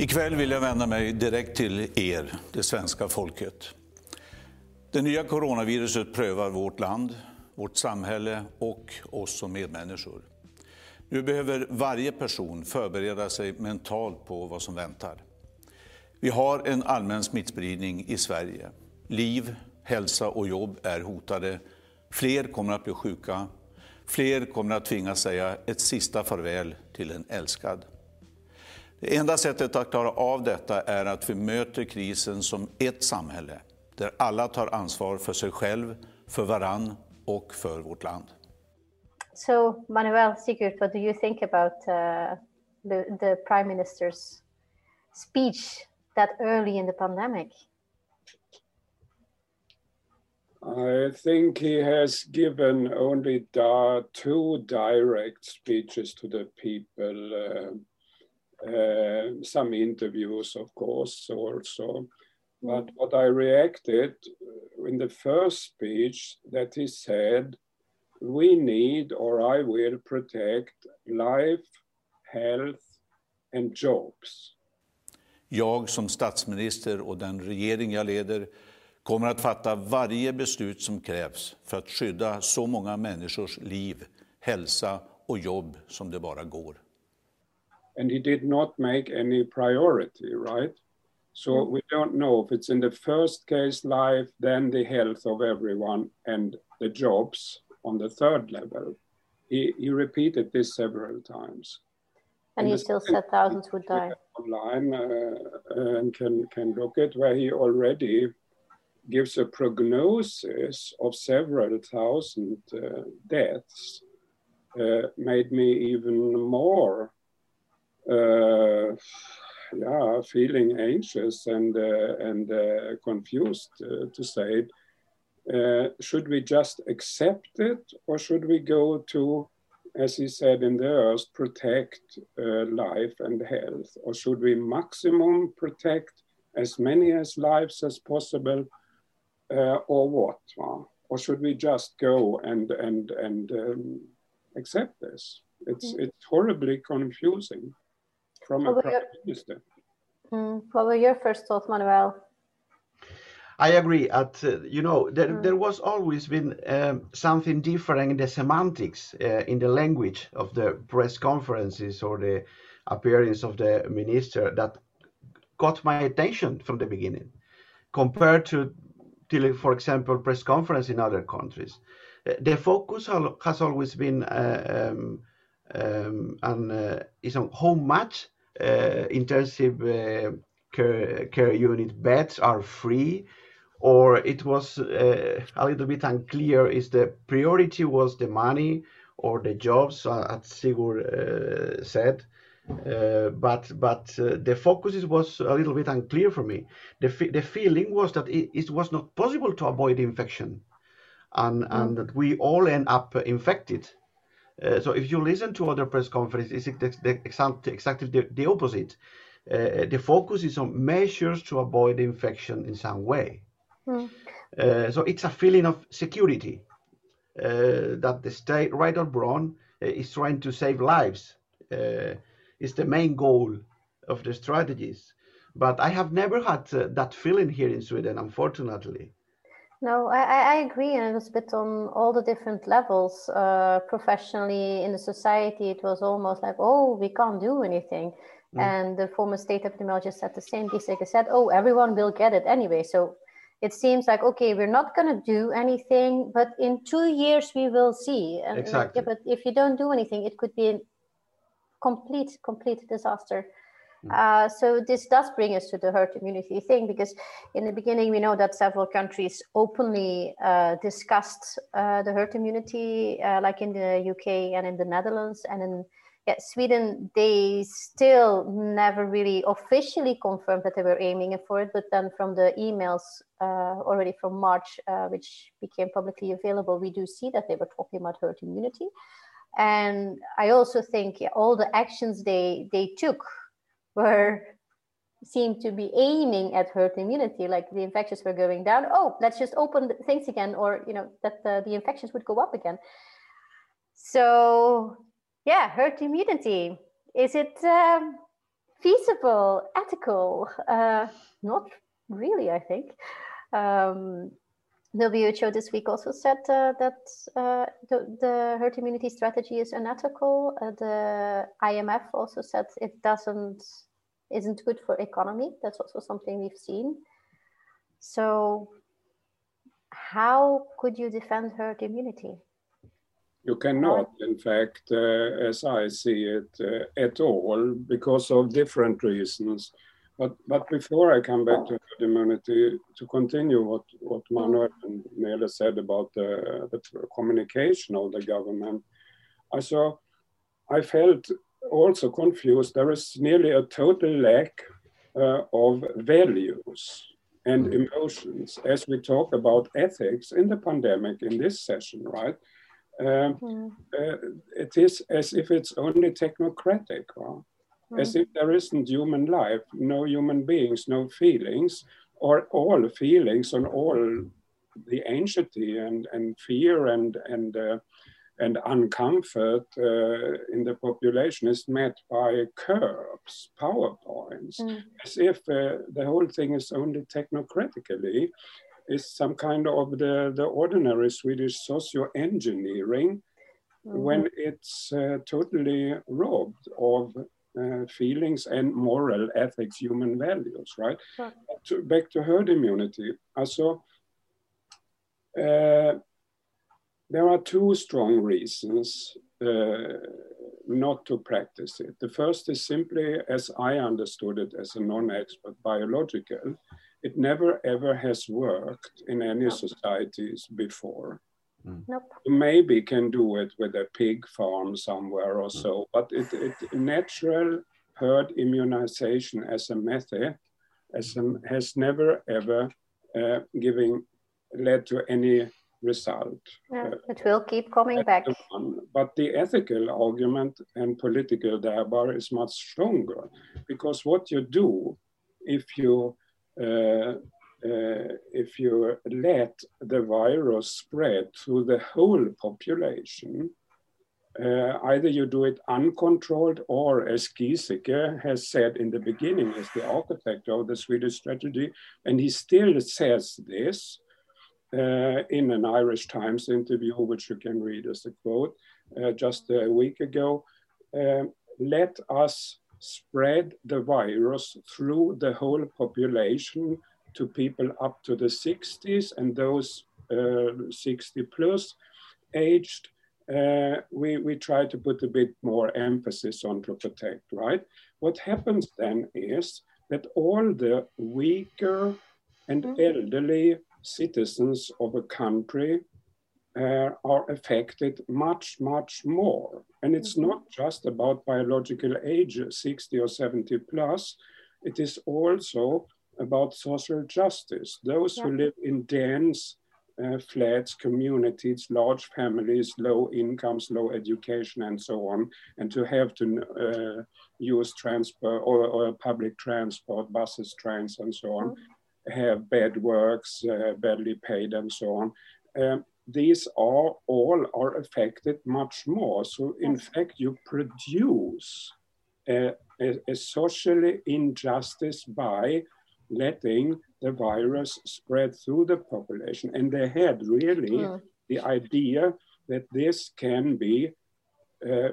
Ikväll vill jag vända mig direkt till er, det svenska folket. Det nya coronaviruset prövar vårt land, vårt samhälle och oss som medmänniskor. Nu behöver varje person förbereda sig mentalt på vad som väntar. Vi har en allmän smittspridning i Sverige. Liv, hälsa och jobb är hotade. Fler kommer att bli sjuka. Fler kommer att tvingas säga ett sista farväl till en älskad. Det enda sättet att klara av detta är att vi möter krisen som ett samhälle, där alla tar ansvar för sig själv, för varann och för vårt land. So, Manuel Sigurd, what do you think about uh, the, the Prime Minister's speech that early in the pandemic? I think he has given only da- two direct speeches to the people. Uh, Eh, uh, some interviews, of course, also. But what I reacted in the first speech that he said, we need or I will protect life, health, and jobs. Jag som statsminister och den regering jag leder kommer att fatta varje beslut som krävs för att skydda så många människors liv, hälsa och jobb som det bara går. And he did not make any priority, right? So we don't know if it's in the first case life, then the health of everyone, and the jobs on the third level. He, he repeated this several times. And he still said thousands would die. Online uh, and can, can look at where he already gives a prognosis of several thousand uh, deaths, uh, made me even more, uh, yeah, feeling anxious and uh, and uh, confused, uh, to say it. Uh, should we just accept it, or should we go to, as he said in the earth, protect uh, life and health, or should we maximum protect as many as lives as possible, uh, or what? huh? Or should we just go and and and um, accept this? It's it's horribly confusing from a Well, prime we- minister. Mm. What were your first thoughts, Manuel? I agree. At uh, you know, there, there was always been um, something different in the semantics, uh, in the language of the press conferences or the appearance of the minister that got my attention from the beginning, compared to, till, for example, press conference in other countries. Uh, The focus has always been uh, um, um, and uh, is on how much intensive uh, care, care unit beds are free or it was uh, a little bit unclear is the priority was the money or the jobs uh, as Sigurd uh, said. Uh, but but uh, the focus was a little bit unclear for me. The, the feeling was that it, it was not possible to avoid infection and and that we all end up infected uh, so if you listen to other press conferences, it's the, exact, exactly the, the opposite. Uh, the focus is on measures to avoid infection in some way. Uh, so it's a feeling of security uh, that the state, right or wrong, uh, is trying to save lives. Is the main goal of the strategies. But I have never had that feeling here in Sweden, unfortunately. No, I, I I agree, and it was a bit on all the different levels. Uh, professionally, in the society, it was almost like, oh, we can't do anything. And the former state epidemiologist said the same. They said, oh, everyone will get it anyway. So it seems like, okay, we're not going to do anything, but in two years we will see. And Exactly. yeah, but if you don't do anything, it could be a complete, complete disaster. Uh, so this does bring us to the herd immunity thing because in the beginning we know that several countries openly uh, discussed uh, the herd immunity, uh, like in the UK and in the Netherlands and in yeah, Sweden. They still never really officially confirmed that they were aiming for it, but then from the emails uh, already from March, which became publicly available, we do see that they were talking about herd immunity. And I also think yeah, all the actions they they took were seemed to be aiming at herd immunity like the infections were going down oh let's just open things again or you know that the, the infections would go up again so yeah herd immunity is it um, feasible, ethical? Uh, not really, I think. Um, WHO this week also said uh, that uh, the, the, herd immunity strategy is unethical. Uh, the IMF also said it doesn't isn't good for economy. That's also something we've seen. So, how could you defend herd immunity? You cannot, in fact, uh, as I see it, uh, at all, because of different reasons. But, but before I come back to herd immunity, to continue what, what Manuel and Nele said about the, the communication of the government, I saw, I felt also confused. There is nearly a total lack uh, of values and mm. emotions as we talk about ethics in the pandemic in this session, right? Um, mm. uh, it is as if it's only technocratic. Right? As if there isn't human life, no human beings, no feelings, or all feelings and all the anxiety and, and fear and, and, uh, and uncomfort uh, in the population is met by curbs, PowerPoints, mm. as if uh, the whole thing is only technocratically, is some kind of the, the ordinary Swedish socio-engineering mm. when it's uh, totally robbed of uh, feelings and moral ethics, human values, right? To, back to herd immunity. Also, uh, there are two strong reasons uh, not to practice it. The first is simply, as I understood it as a non-expert biological, it never ever has worked in any societies before. Mm. Nope. Maybe can do it with a pig farm somewhere or mm. so, but it, it natural herd immunization as a method as a, has never ever uh, giving led to any result. Yeah, uh, it will keep coming back. But the ethical argument and political thereby is much stronger because what you do if you uh, uh, if you let the virus spread through the whole population, uh, either you do it uncontrolled or as Giesecke has said in the beginning as the architect of the Swedish strategy, and he still says this uh, in an Irish Times interview, which you can read as a quote uh, just a week ago, uh, let us spread the virus through the whole population to people up to the 60s and those uh, 60 plus aged, uh, we, we try to put a bit more emphasis on to protect, right? What happens then is that all the weaker and mm-hmm. elderly citizens of a country uh, are affected much, much more. And it's mm-hmm. not just about biological age, 60 or 70 plus, it is also about social justice. Those yeah. who live in dense uh, flats, communities, large families, low incomes, low education, and so on, and to have to uh, use transport or, or, public transport, buses, trains, and so on, mm. have bad works, uh, badly paid, and so on. Um, these are all are affected much more. So in fact, you produce a, a, a socially injustice by letting the virus spread through the population. And they had really mm. the idea that this can be uh,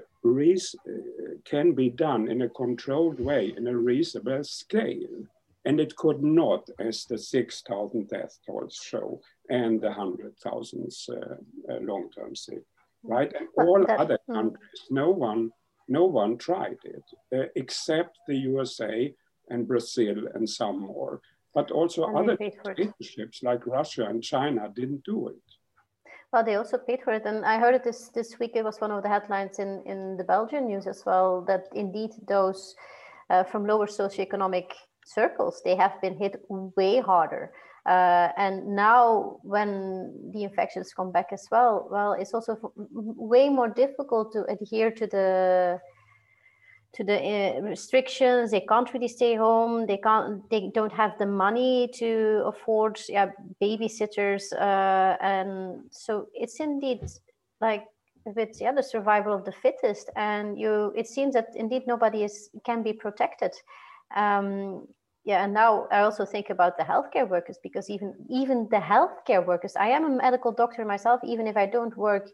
can be done in a controlled way in a reasonable scale. And it could not, as the 6,000 death tolls show, and the 100,000 uh, uh, long-term sick, right? And all other hmm. countries, no one, no one tried it, uh, except the USA, and Brazil and some more. But also and other dictatorships like Russia and China didn't do it. Well, they also paid for it. And I heard it this, this week, it was one of the headlines in, in the Belgian news as well, that indeed those uh, from lower socioeconomic circles, they have been hit way harder. Uh, and now when the infections come back as well, well, it's also way more difficult to adhere to the to the uh, restrictions they can't really stay home they can't they don't have the money to afford yeah babysitters uh, and so it's indeed like with yeah the survival of the fittest, and you it seems that indeed nobody is can be protected. Um, yeah, and now I also think about the healthcare workers because even even the healthcare workers, I am a medical doctor myself. Even if I don't work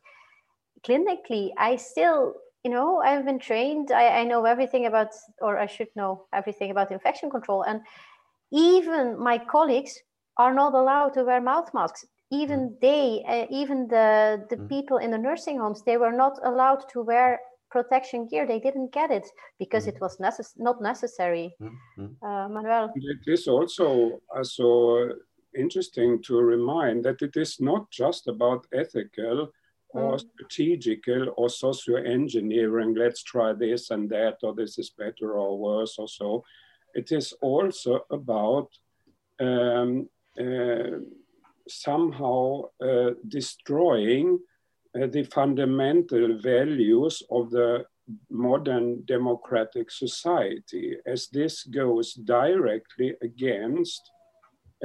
clinically, I still you know I've been trained. I, I know everything about, or I should know everything about infection control, and even my colleagues are not allowed to wear mouth masks even mm. they uh, even the the mm. people in the nursing homes they were not allowed to wear protection gear they didn't get it because mm. it was necess- not necessary uh, manuel it is also also interesting to remind that it is not just about ethical or strategical or socio-engineering let's try this and that or this is better or worse or so. It is also about um, uh, somehow uh, destroying uh, the fundamental values of the modern democratic society, as this goes directly against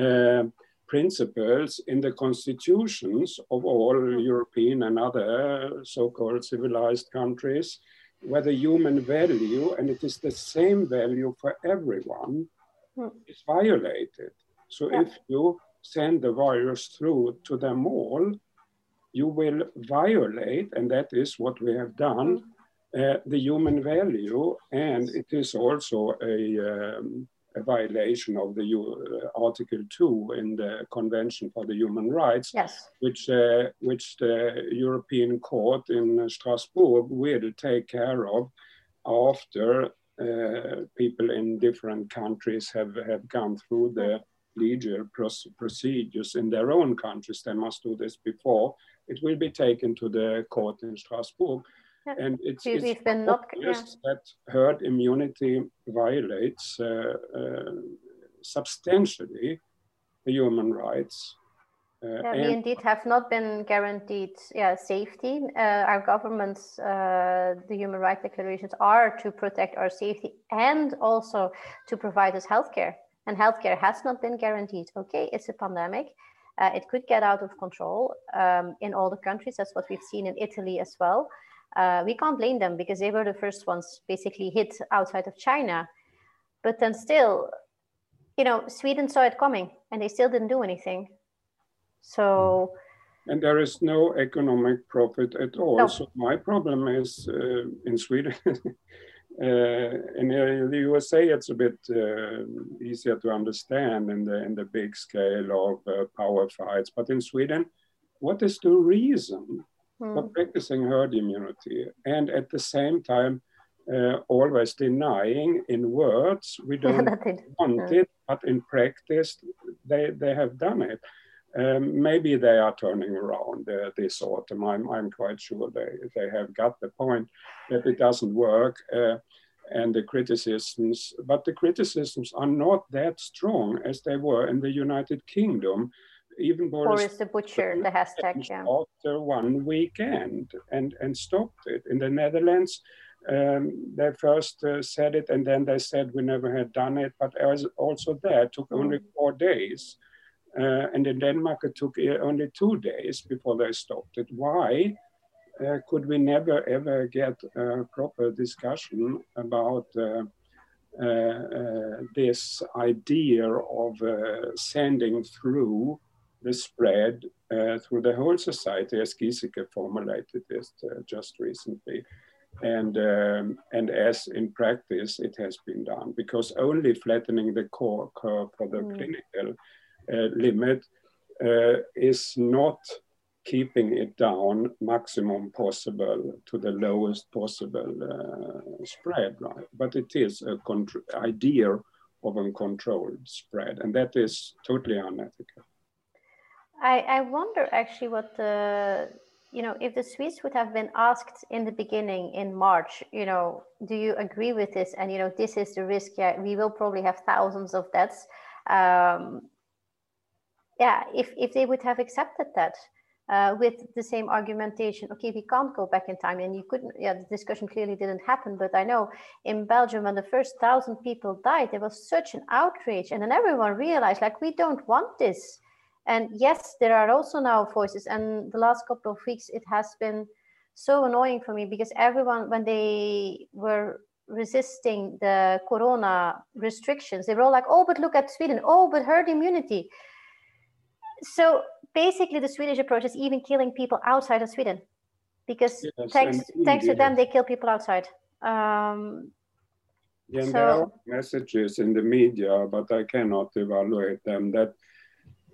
uh, principles in the constitutions of all European and other so-called civilized countries, where the human value, and it is the same value for everyone, mm. is violated. So yeah. if you send the virus through to them all, you will violate, and that is what we have done, uh, the human value, and it is also a, um, a violation of the uh, Article 2 in the Convention for the Human Rights, yes. which, uh, which the European Court in Strasbourg will take care of after uh, people in different countries have, have gone through the legal procedures in their own countries. They must do this before. It will be taken to the court in Strasbourg. And it's, been not, yeah. that herd immunity violates uh, uh, substantially the human rights. Uh, yeah, we indeed have not been guaranteed yeah, safety. Uh, our governments, uh, the human rights declarations are to protect our safety and also to provide us healthcare and healthcare has not been guaranteed. Okay, it's a pandemic. Uh, it could get out of control um, in all the countries. That's what we've seen in Italy as well. Uh, we can't blame them because they were the first ones basically hit outside of China. But then still, you know, Sweden saw it coming and they still didn't do anything. So. And there is no economic profit at all. No. So my problem is uh, in Sweden. Uh, in the USA, it's a bit uh, easier to understand in the in the big scale of uh, power fights. But in Sweden, what is the reason mm. for practicing herd immunity and at the same time uh, always denying in words we don't want it, but in practice they they have done it. Um, maybe they are turning around uh, this autumn. I'm, I'm quite sure they, they have got the point that it doesn't work. Uh, and the criticisms, but the criticisms are not that strong as they were in the United Kingdom. Even Boris, Boris the Butcher, the hashtag, yeah. After one weekend and, and stopped it. In the Netherlands, um, they first uh, said it and then they said we never had done it, but I was also there took only mm. four days. Uh, and in Denmark, it took uh, only two days before they stopped it. Why? Uh, could we never ever get a proper discussion about uh, uh, this idea of sending through the spread through the whole society, as Giesecke formulated this just recently and um, and as in practice it has been done because only flattening the core curve for the mm. clinical uh, limit uh, is not keeping it down maximum possible to the lowest possible uh, spread, right? But it is a idea of a controlled spread, and that is totally unethical. I, I wonder actually what the you know if the Swedes would have been asked in the beginning in March, you know, do you agree with this? And you know, this is the risk. Yeah, we will probably have thousands of deaths. Um, yeah, if if they would have accepted that, uh, with the same argumentation. Okay, we can't go back in time, and you couldn't. Yeah, the discussion clearly didn't happen. But I know in Belgium, when the first thousand people died, there was such an outrage, and then everyone realized, like, we don't want this. And yes, there are also now voices, and the last couple of weeks, it has been so annoying for me because everyone, when they were resisting the corona restrictions, they were all like, oh, but look at Sweden. Oh, but herd immunity. So basically, the Swedish approach is even killing people outside of Sweden because yes, thanks, thanks to them, they kill people outside. Um, yeah, so, there are messages in the media, but I cannot evaluate them that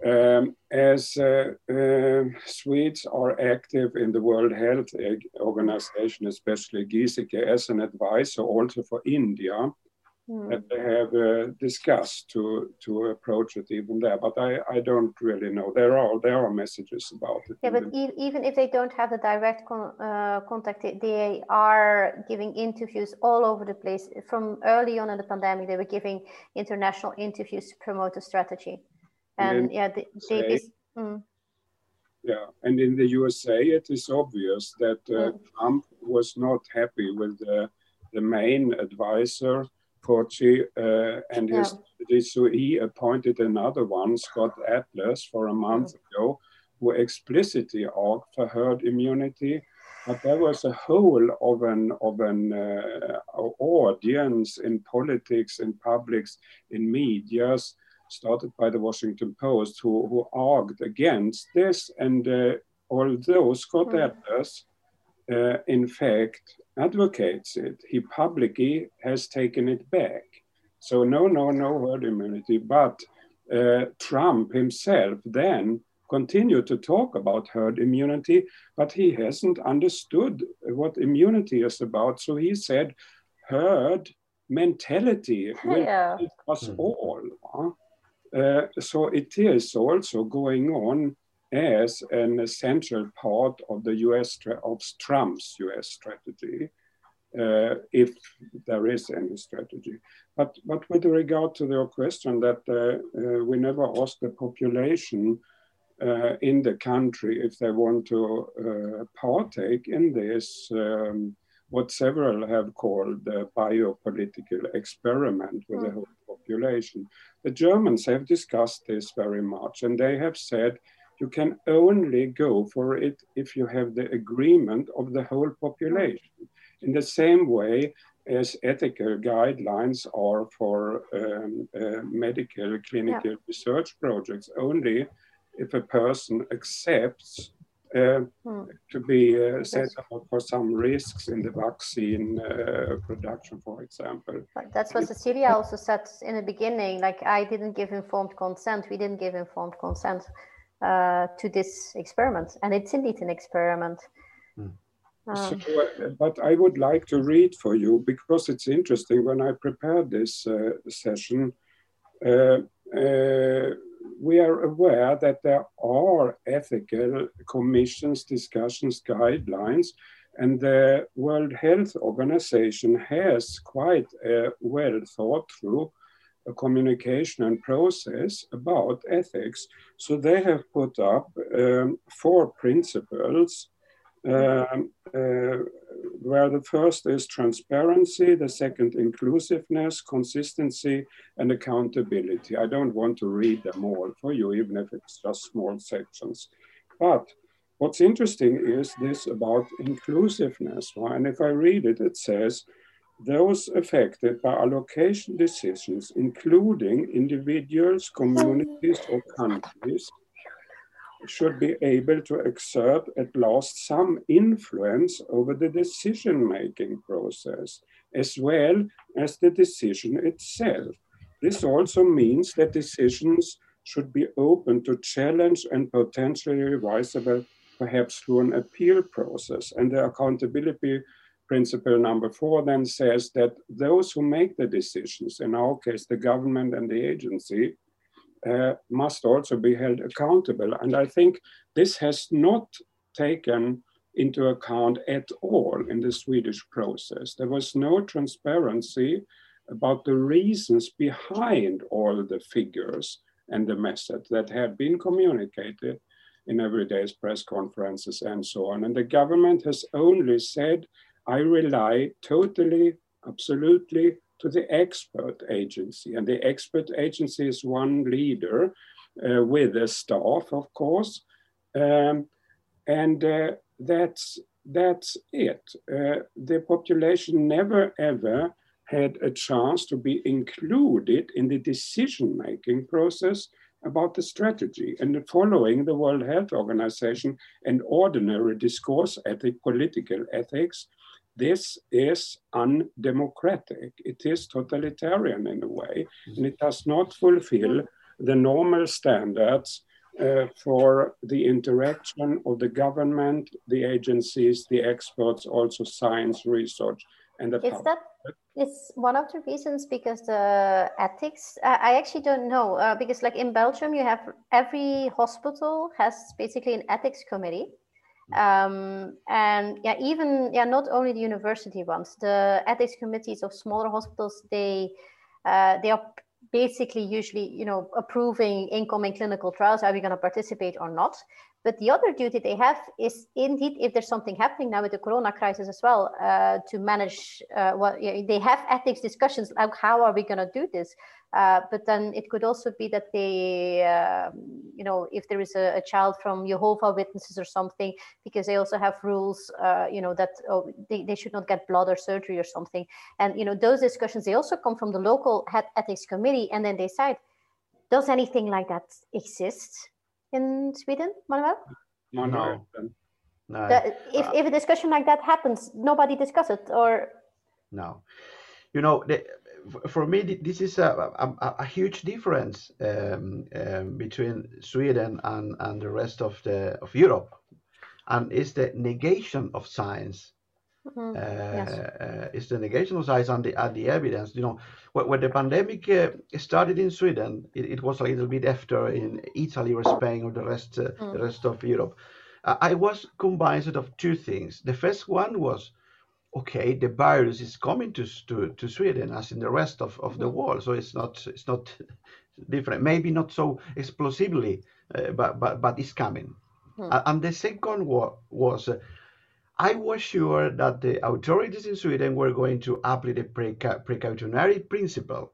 um, as uh, uh, Swedes are active in the World Health Organization, especially Giesecke, as an advisor also for India, mm. that they have uh, discussed to to approach it even there. But I, I don't really know. There are there are messages about it. Yeah, but the... even if they don't have the direct con uh, contact, they are giving interviews all over the place. From early on in the pandemic, they were giving international interviews to promote the strategy and, yeah, they, they mm. yeah, and in the USA, it is obvious that uh, mm. Trump was not happy with the, the main advisor, Fauci, uh, and his, yeah. so he appointed another one, Scott Atlas, for a month mm. ago, who explicitly argued for herd immunity. But there was a whole of an of an uh, audience in politics, in publics, in medias started by the Washington Post, who, who argued against this. And uh, although Scott mm. Atlas, uh, in fact, advocates it, he publicly has taken it back. So, no, no, no herd immunity. But uh, Trump himself then continued to talk about herd immunity, but he hasn't understood what immunity is about. So he said, herd mentality will us mm. all. Huh? So it is also going on as an essential part of the US of Trump's US strategy, uh, if there is any strategy. But but with regard to your question that uh, uh we never ask the population in the country if they want to partake in this. Um, what several have called the biopolitical experiment with mm. the whole population. The Germans have discussed this very much, and they have said you can only go for it if you have the agreement of the whole population. In the same way as ethical guidelines are for um, uh, medical clinical yeah. research projects, only if a person accepts uh, hmm. to be uh, set up for some risks in the vaccine uh, production, for example. That's what Cecilia also said in the beginning. Like, I didn't give informed consent. We didn't give informed consent uh, to this experiment, and it's indeed an experiment. Um, so, uh, but I would like to read for you because it's interesting. When I prepared this uh, session, we are aware that there are ethical commissions, discussions, guidelines, and the World Health Organization has quite a well thought through a communication and process about ethics. So they have put up um, four principles um, uh, where the first is transparency, the second inclusiveness, consistency, and accountability. I don't want to read them all for you, even if it's just small sections. But what's interesting is this about inclusiveness. And if I read it, it says, those affected by allocation decisions, including individuals, communities, or countries, should be able to exert at last some influence over the decision making process as well as the decision itself. This also means that decisions should be open to challenge and potentially revisable, perhaps through an appeal process. And the accountability principle number four then says that those who make the decisions, in our case, the government and the agency, uh, must also be held accountable. And I think this has not taken into account at all in the Swedish process. There was no transparency about the reasons behind all the figures and the method that had been communicated in everyday's press conferences and so on. And the government has only said, I rely totally, absolutely to the expert agency. And the expert agency is one leader uh, with a staff, of course. Um, and uh, that's that's it. Uh, the population never ever had a chance to be included in the decision making process about the strategy and following the World Health Organization and ordinary discourse ethic, political ethics. This is undemocratic. It is totalitarian in a way, and it does not fulfill the normal standards uh, for the interaction of the government, the agencies, the experts, also science research, and the is public. that it's one of the reasons because the ethics i actually don't know uh, because like in belgium you have every hospital has basically an ethics committee um, and yeah even yeah not only the university ones the ethics committees of smaller hospitals they uh, they are basically usually you know approving incoming clinical trials are we going to participate or not but the other duty they have is indeed, if there's something happening now with the Corona crisis as well, uh, to manage uh, they have ethics discussions like how are we going to do this? Uh, but then it could also be that they, um, you know, if there is a, a, child from Jehovah Witnesses or something, because they also have rules, uh, you know, that oh, they, they should not get blood or surgery or something. And, you know, those discussions, they also come from the local ethics committee and then they decide, does anything like that exist? In Sweden, Manuel? No, no. no. The, if, uh, if a discussion like that happens, nobody discuss it or? No. You know, the, for me, this is a, a, a huge difference um, um, between Sweden and, and the rest of the of Europe, and it's the negation of science. Mm-hmm. Uh, yes. uh, it's the negation of science and the, and the evidence. You know, when, when the pandemic uh, started in Sweden, it, it, was a little bit after in Italy or Spain or the rest uh, mm. the rest of Europe. I was convinced of two things. The first one was, okay, the virus is coming to to, to Sweden as in the rest of, of the mm. world, so it's not it's not different. Maybe not so explosively, uh, but but but it's coming. Mm. and the second wa- was I was sure that the authorities in Sweden were going to apply the precautionary principle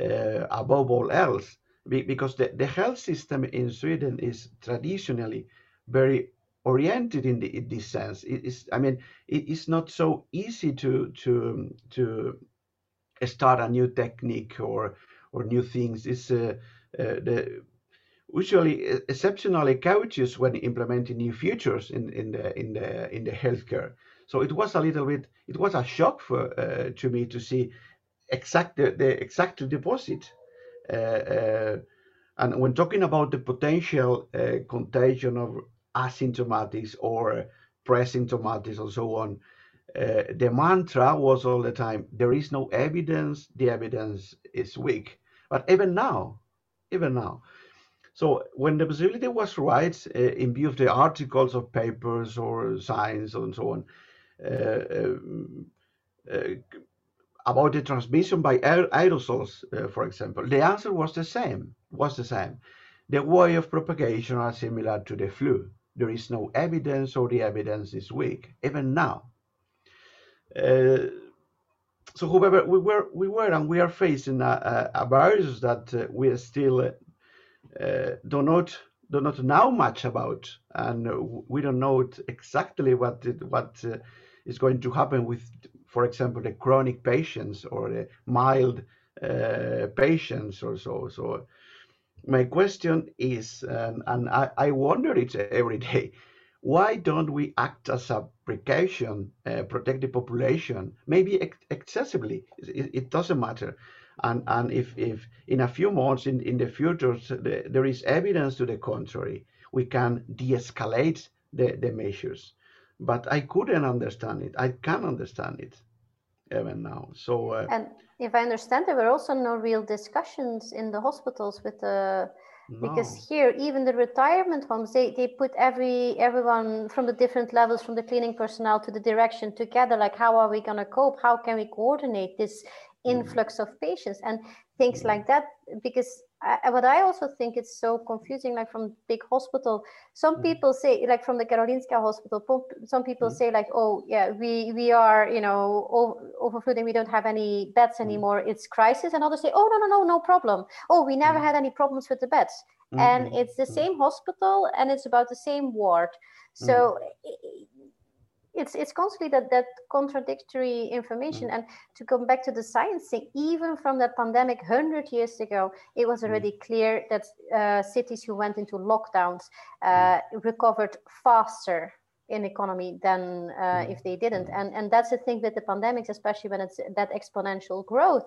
uh, above all else, because the, the health system in Sweden is traditionally very oriented in, the, in this sense. It is, I mean, it is not so easy to to to start a new technique or or new things. It's uh, uh, the usually exceptionally cautious when implementing new features in, in the in the in the healthcare. So it was a little bit it was a shock for uh, to me to see exact the, the exact deposit. Uh, uh, and when talking about the potential uh, contagion of asymptomatics or pre-symptomatics and so on, uh, the mantra was all the time there is no evidence, the evidence is weak. But even now, even now, so when the possibility was right, uh, in view of the articles of papers or science and so on, uh, um, uh, about the transmission by aerosols, uh, for example, the answer was the same. Was the same. The way of propagation are similar to the flu. There is no evidence, or the evidence is weak, even now. Uh, so, however, we were, we were, and we are facing a, a, a virus that uh, we are still uh, do not do not know much about, and we don't know exactly what what uh, is going to happen with, for example, the chronic patients or the mild uh, patients or so. So my question is, and I, I wonder it every day, why don't we act as a precaution, uh, protect the population, maybe ex- excessively? It, it, doesn't matter and and if if in a few months in in the future the, there is evidence to the contrary we can de-escalate the the measures but i couldn't understand it i can understand it even now so uh, and if i understand there were also no real discussions in the hospitals with the no. because here even the retirement homes they, they put every everyone from the different levels from the cleaning personnel to the direction together like how are we going to cope how can we coordinate this. Influx of patients and things like that because I, what i also think it's so confusing like from big hospital some mm-hmm. people say like from the karolinska hospital some people mm-hmm. say like oh yeah we we are you know overflowing we don't have any beds mm. anymore it's crisis and others say oh no no no no problem. Oh we never mm. had any problems with the beds. Mm-hmm. And it's the mm. same hospital and it's about the same ward. So mm-hmm. It's it's constantly that that contradictory information. Mm. And to come back to the science thing, even from that pandemic hundred years ago, it was mm. already mm. clear that uh, cities who went into lockdowns uh, mm. recovered faster in economy than uh, if they didn't. And and that's the thing with the pandemics, especially when it's that exponential growth.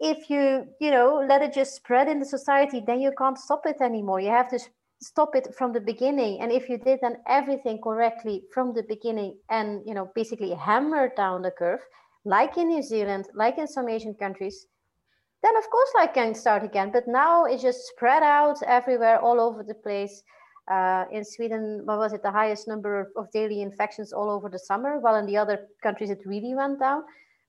If you you know let it just spread in the society, then you can't stop it anymore. You have to stop it from the beginning. And if you did then everything correctly from the beginning and you know basically hammer down the curve like in new zealand like in some asian countries. Then of course i can start again. But now it's just spread out everywhere all over the place. Uh, in sweden what was it? The highest number of, of daily infections all over the summer while in the other countries it really went down.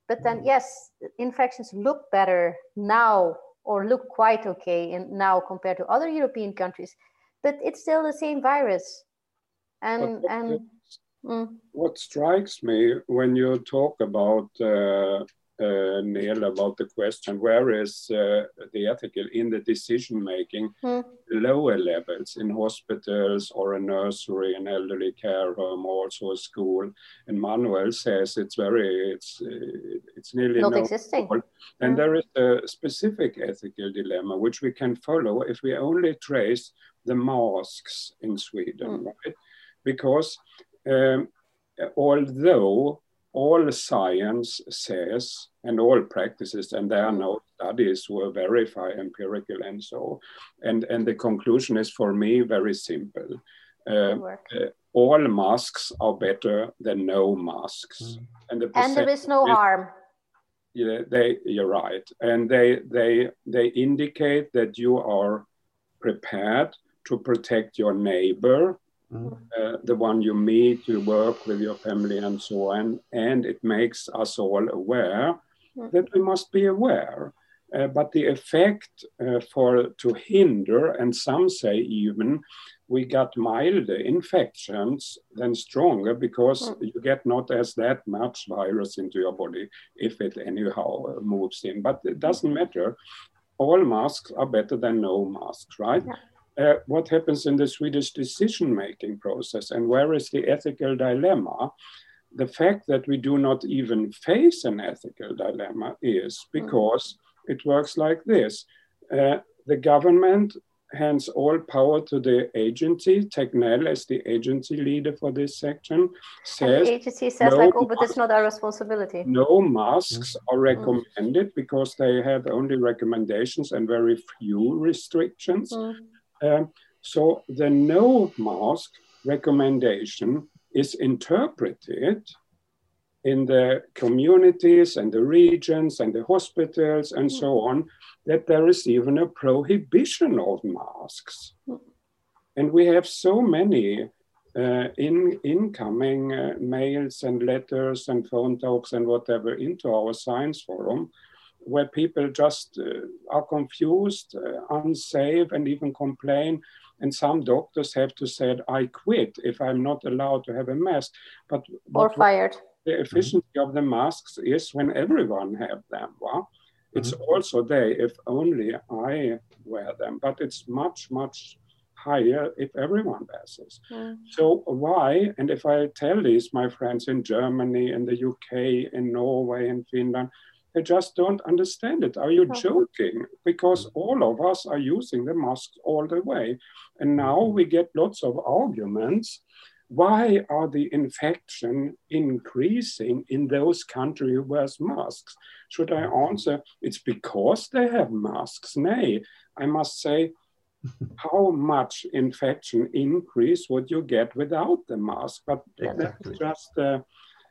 But then yes infections look better now or look quite okay in now compared to other european countries but it's still the same virus. And what, and mm. what strikes me when you talk about uh, uh, Neil about the question where is uh, the ethical in the decision making mm. lower levels in hospitals or a nursery, an elderly care home, also a school. And Manuel says it's very it's uh, it's nearly not no existing. And mm. there is a specific ethical dilemma which we can follow if we only trace the masks in Sweden, mm. right? Because um, although all science says and all practices, and there are no studies who verify empirical and so, and, and the conclusion is for me very simple. Uh, uh, all masks are better than no masks. Mm. And, the and there is no is, harm. Yeah, they, you're right. And they, they, they indicate that you are prepared to protect your neighbor, mm. uh, the one you meet, you work with your family, and so on. And it makes us all aware mm. that we must be aware. Uh, but the effect uh, for to hinder, and some say even, we got milder infections than stronger because mm. you get not as that much virus into your body if it anyhow moves in. But it doesn't matter. All masks are better than no masks, right? Yeah uh, what happens in the Swedish decision making process and where is the ethical dilemma? The fact that we do not even face an ethical dilemma is hmm. because mm. it works like this uh, the government hands all power to the agency. Tegnell, as the agency leader for this section, says and the agency says no like, oh, but it's not our responsibility. No masks mm. are recommended mm. because they have only recommendations and very few restrictions. Mm. Um, so the no mask recommendation is interpreted in the communities and the regions and the hospitals and so mm. on that there is even a prohibition of masks. Mm. And we have so many uh, in, incoming uh, mails and letters and phone talks and whatever into our science forum where people just uh, are confused, uh, unsafe, and even complain. And some doctors have to say, I quit if I'm not allowed to have a mask. But or fired. The efficiency mm-hmm. of the masks is when everyone have them. Well, it's mm-hmm. also they, if only I wear them, but it's much, much higher if everyone wears this. Mm. So why? And if I tell these, my friends in Germany, in the UK, in Norway, in Finland, I just don't understand it. Are you joking? Because all of us are using the mask all the way. And now we get lots of arguments. Why are the infection increasing in those countries who wear masks? Should I answer, it's because they have masks? Nay, I must say, how much infection increase would you get without the mask? But exactly. that's just uh,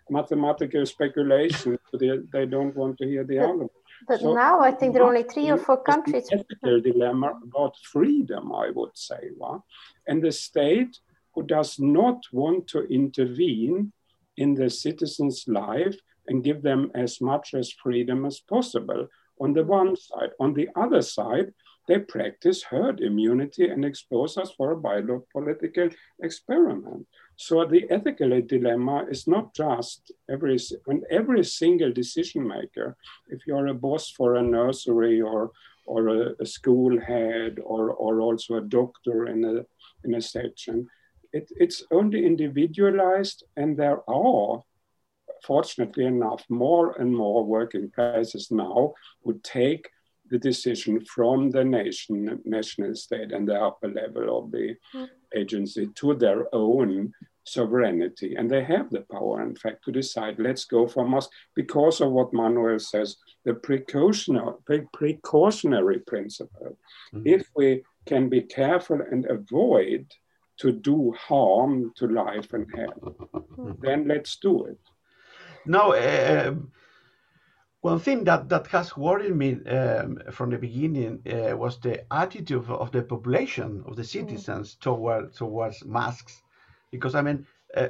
mathematical speculation. they, they don't want to hear the argument. But so now I think there are only three or four countries. Ethical dilemma about freedom, I would say. Right? And the state who does not want to intervene in the citizens' life and give them as much as freedom as possible on the one side. On the other side, they practice herd immunity and expose us for a biopolitical experiment. So the ethical dilemma is not just every when every single decision maker, if you're a boss for a nursery or or a, a school head or, or also a doctor in a in a section, it, it's only individualized, and there are, fortunately enough, more and more working places now who take the decision from the nation, national state, and the upper level of the mm. agency to their own sovereignty. And they have the power, in fact, to decide, let's go for mask because of what Manuel says, the precautionary, precautionary principle. Mm-hmm. If we can be careful and avoid to do harm to life and health, mm-hmm. then let's do it. Now, uh, one thing that, that has worried me um, from the beginning uh, was the attitude of, of, the population, of the mm. citizens mm. toward, towards masks because I mean, uh,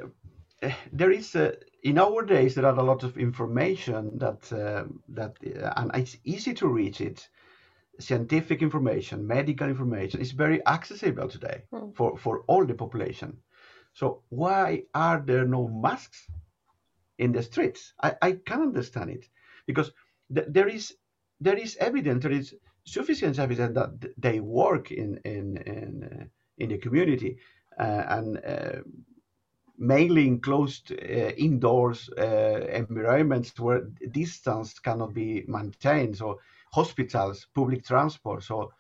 uh, there is uh, in our days there are a lot of information that uh, that uh, and it's easy to reach it. Scientific information, medical information is very accessible today mm. for for all the population. So why are there no masks in the streets? I, I can understand it because th- there is there is evidence there is sufficient evidence that they work in in in, uh, in the community uh, and uh, mainly enclosed uh, indoors environments where distance cannot be maintained. So hospitals, public transport. So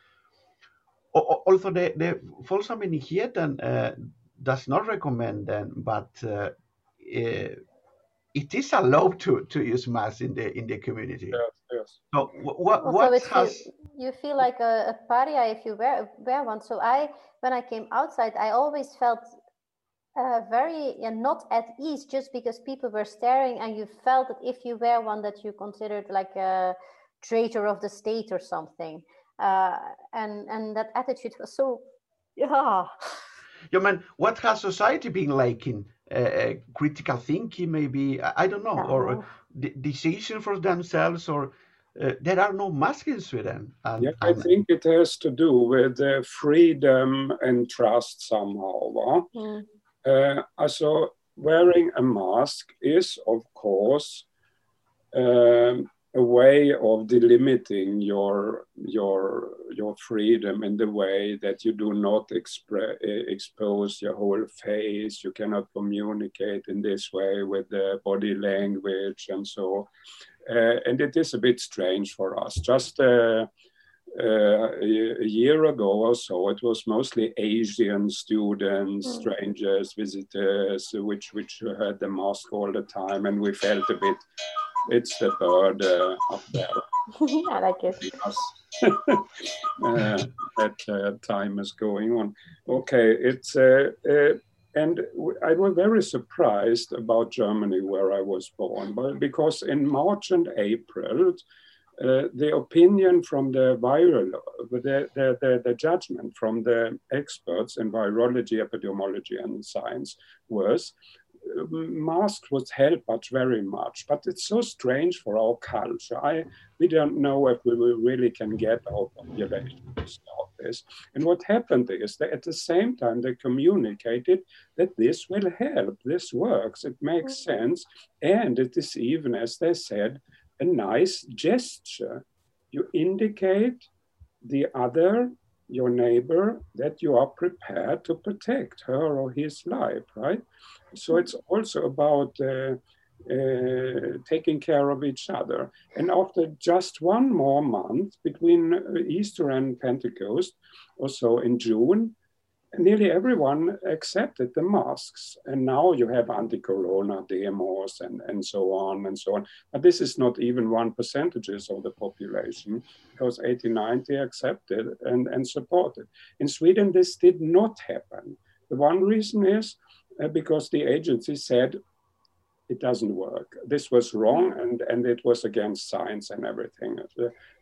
also the, the Folkhälsomyndigheten uh, does not recommend them, but uh, it is allowed to, to use masks in the in the community. Yes, yes. So what what so has you, you, feel like a, a pariah if you wear wear one. So I when I came outside, I always felt uh, very yeah, not at ease just because people were staring and you felt that if you wear one that you considered like a traitor of the state or something. Uh, and and that attitude was so yeah. Yeah, man. What has society been like in uh, uh, critical thinking, maybe I don't know, no. or decision for themselves, or uh, there are no masks in Sweden. And, yeah, I think it has to do with uh, freedom and trust somehow. Huh? Mm. Uh, also, wearing a mask is, of course, um, a way of delimiting your your your freedom in the way that you do not expre- expose your whole face you cannot communicate in this way with the body language and so uh, and it is a bit strange for us just uh, uh, a year ago or so, it was mostly Asian students, mm. strangers, visitors, which which had the mask all the time, and we felt a bit it's the bird uh, up there. I like it. Because, uh, that uh, time is going on. Okay, it's uh, uh, and I was very surprised about Germany, where I was born, but because in March and April, uh, the opinion from the viral, the, the, the, the, judgment from the experts in virology, epidemiology, and science was masks would help us very much, but it's so strange for our culture. I we don't know if we really can get our population to stop this. And what happened is that at the same time they communicated that this will help, this works, it makes mm-hmm. sense, and it is even, as they said, a nice gesture. You indicate the other your neighbor that you are prepared to protect her or his life, right? So it's also about uh, uh, taking care of each other. And after just one more month between Easter and Pentecost, or so in June, nearly everyone accepted the masks. And now you have anti-corona demos and, and so on and so on. But this is not even one percentages of the population because 80, 90 accepted and, and supported. In Sweden, this did not happen. The one reason is uh, because the agency said it doesn't work. This was wrong and, and it was against science and everything.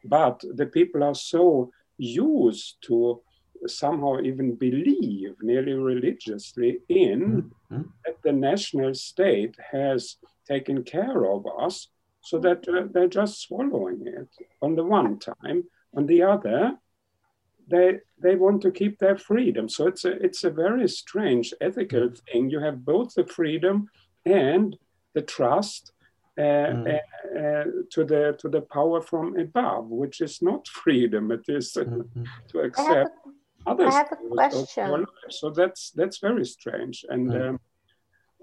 But the people are so used to somehow even believe nearly religiously in mm-hmm. that the national state has taken care of us so that uh, they're just swallowing it on the one time on the other they they want to keep their freedom so it's a it's a very strange ethical mm-hmm. thing you have both the freedom and the trust uh, mm. uh, uh, to the to the power from above which is not freedom it is uh, mm-hmm. to accept others I have a question. So that's that's very strange, and mm. um,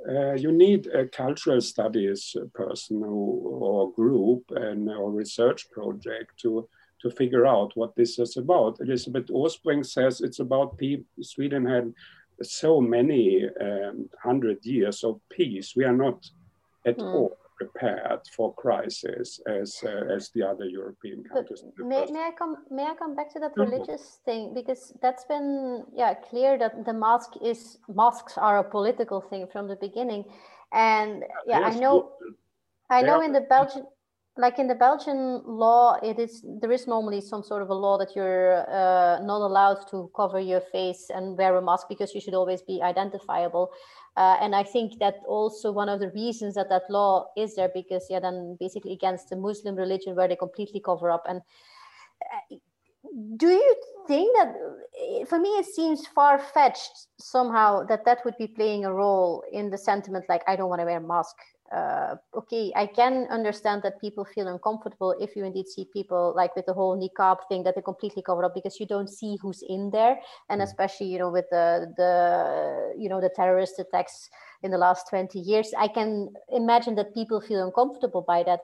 uh, you need a cultural studies person who, or group and or research project to to figure out what this is about. Elisabeth Åsbrink says it's about people. Sweden had so many um, hundred years of peace. We are not at mm. all prepared for crisis as uh, as the other European countries. May, may I come may I come back to that religious thing? Because that's been yeah clear that the mosque is mosques are a political thing from the beginning, and yeah yes, I know I know in the Belgian like in the Belgian law, it is there is normally some sort of a law that you're uh, not allowed to cover your face and wear a mask because you should always be identifiable. Uh, and I think that also one of the reasons that that law is there because yeah, then basically against the Muslim religion where they completely cover up. And uh, do you think that for me it seems far fetched somehow that that would be playing a role in the sentiment like I don't want to wear a mask uh, okay, I can understand that people feel uncomfortable if you indeed see people like with the whole niqab thing that they completely cover up because you don't see who's in there, and mm. especially you know with the the you know the terrorist attacks in the last twenty years, I can imagine that people feel uncomfortable by that.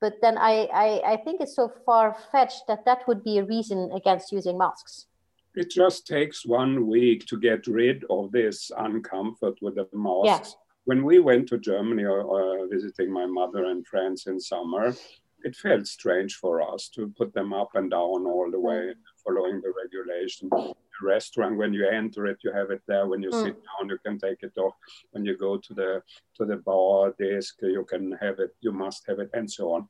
But then I I, I think it's so far fetched that that would be a reason against using masks. It just takes one week to get rid of this uncomfort with the masks. Yeah when we went to Germany or, or visiting my mother and friends in summer, it felt strange for us to put them up and down all the mm. way, following the regulation. The restaurant, when you enter it, you have it there. When you mm. sit down, you can take it off. When you go to the to the bar desk, you can have it. You must have it, and so on.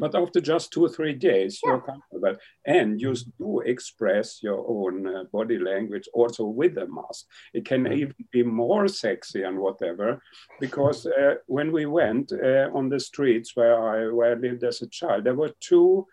But after just two or three days, yeah. you're comfortable. And you do express your own uh, body language also with the mask. It can mm-hmm. even be more sexy and whatever, because uh, when we went uh, on the streets where I, where I lived as a child, there were two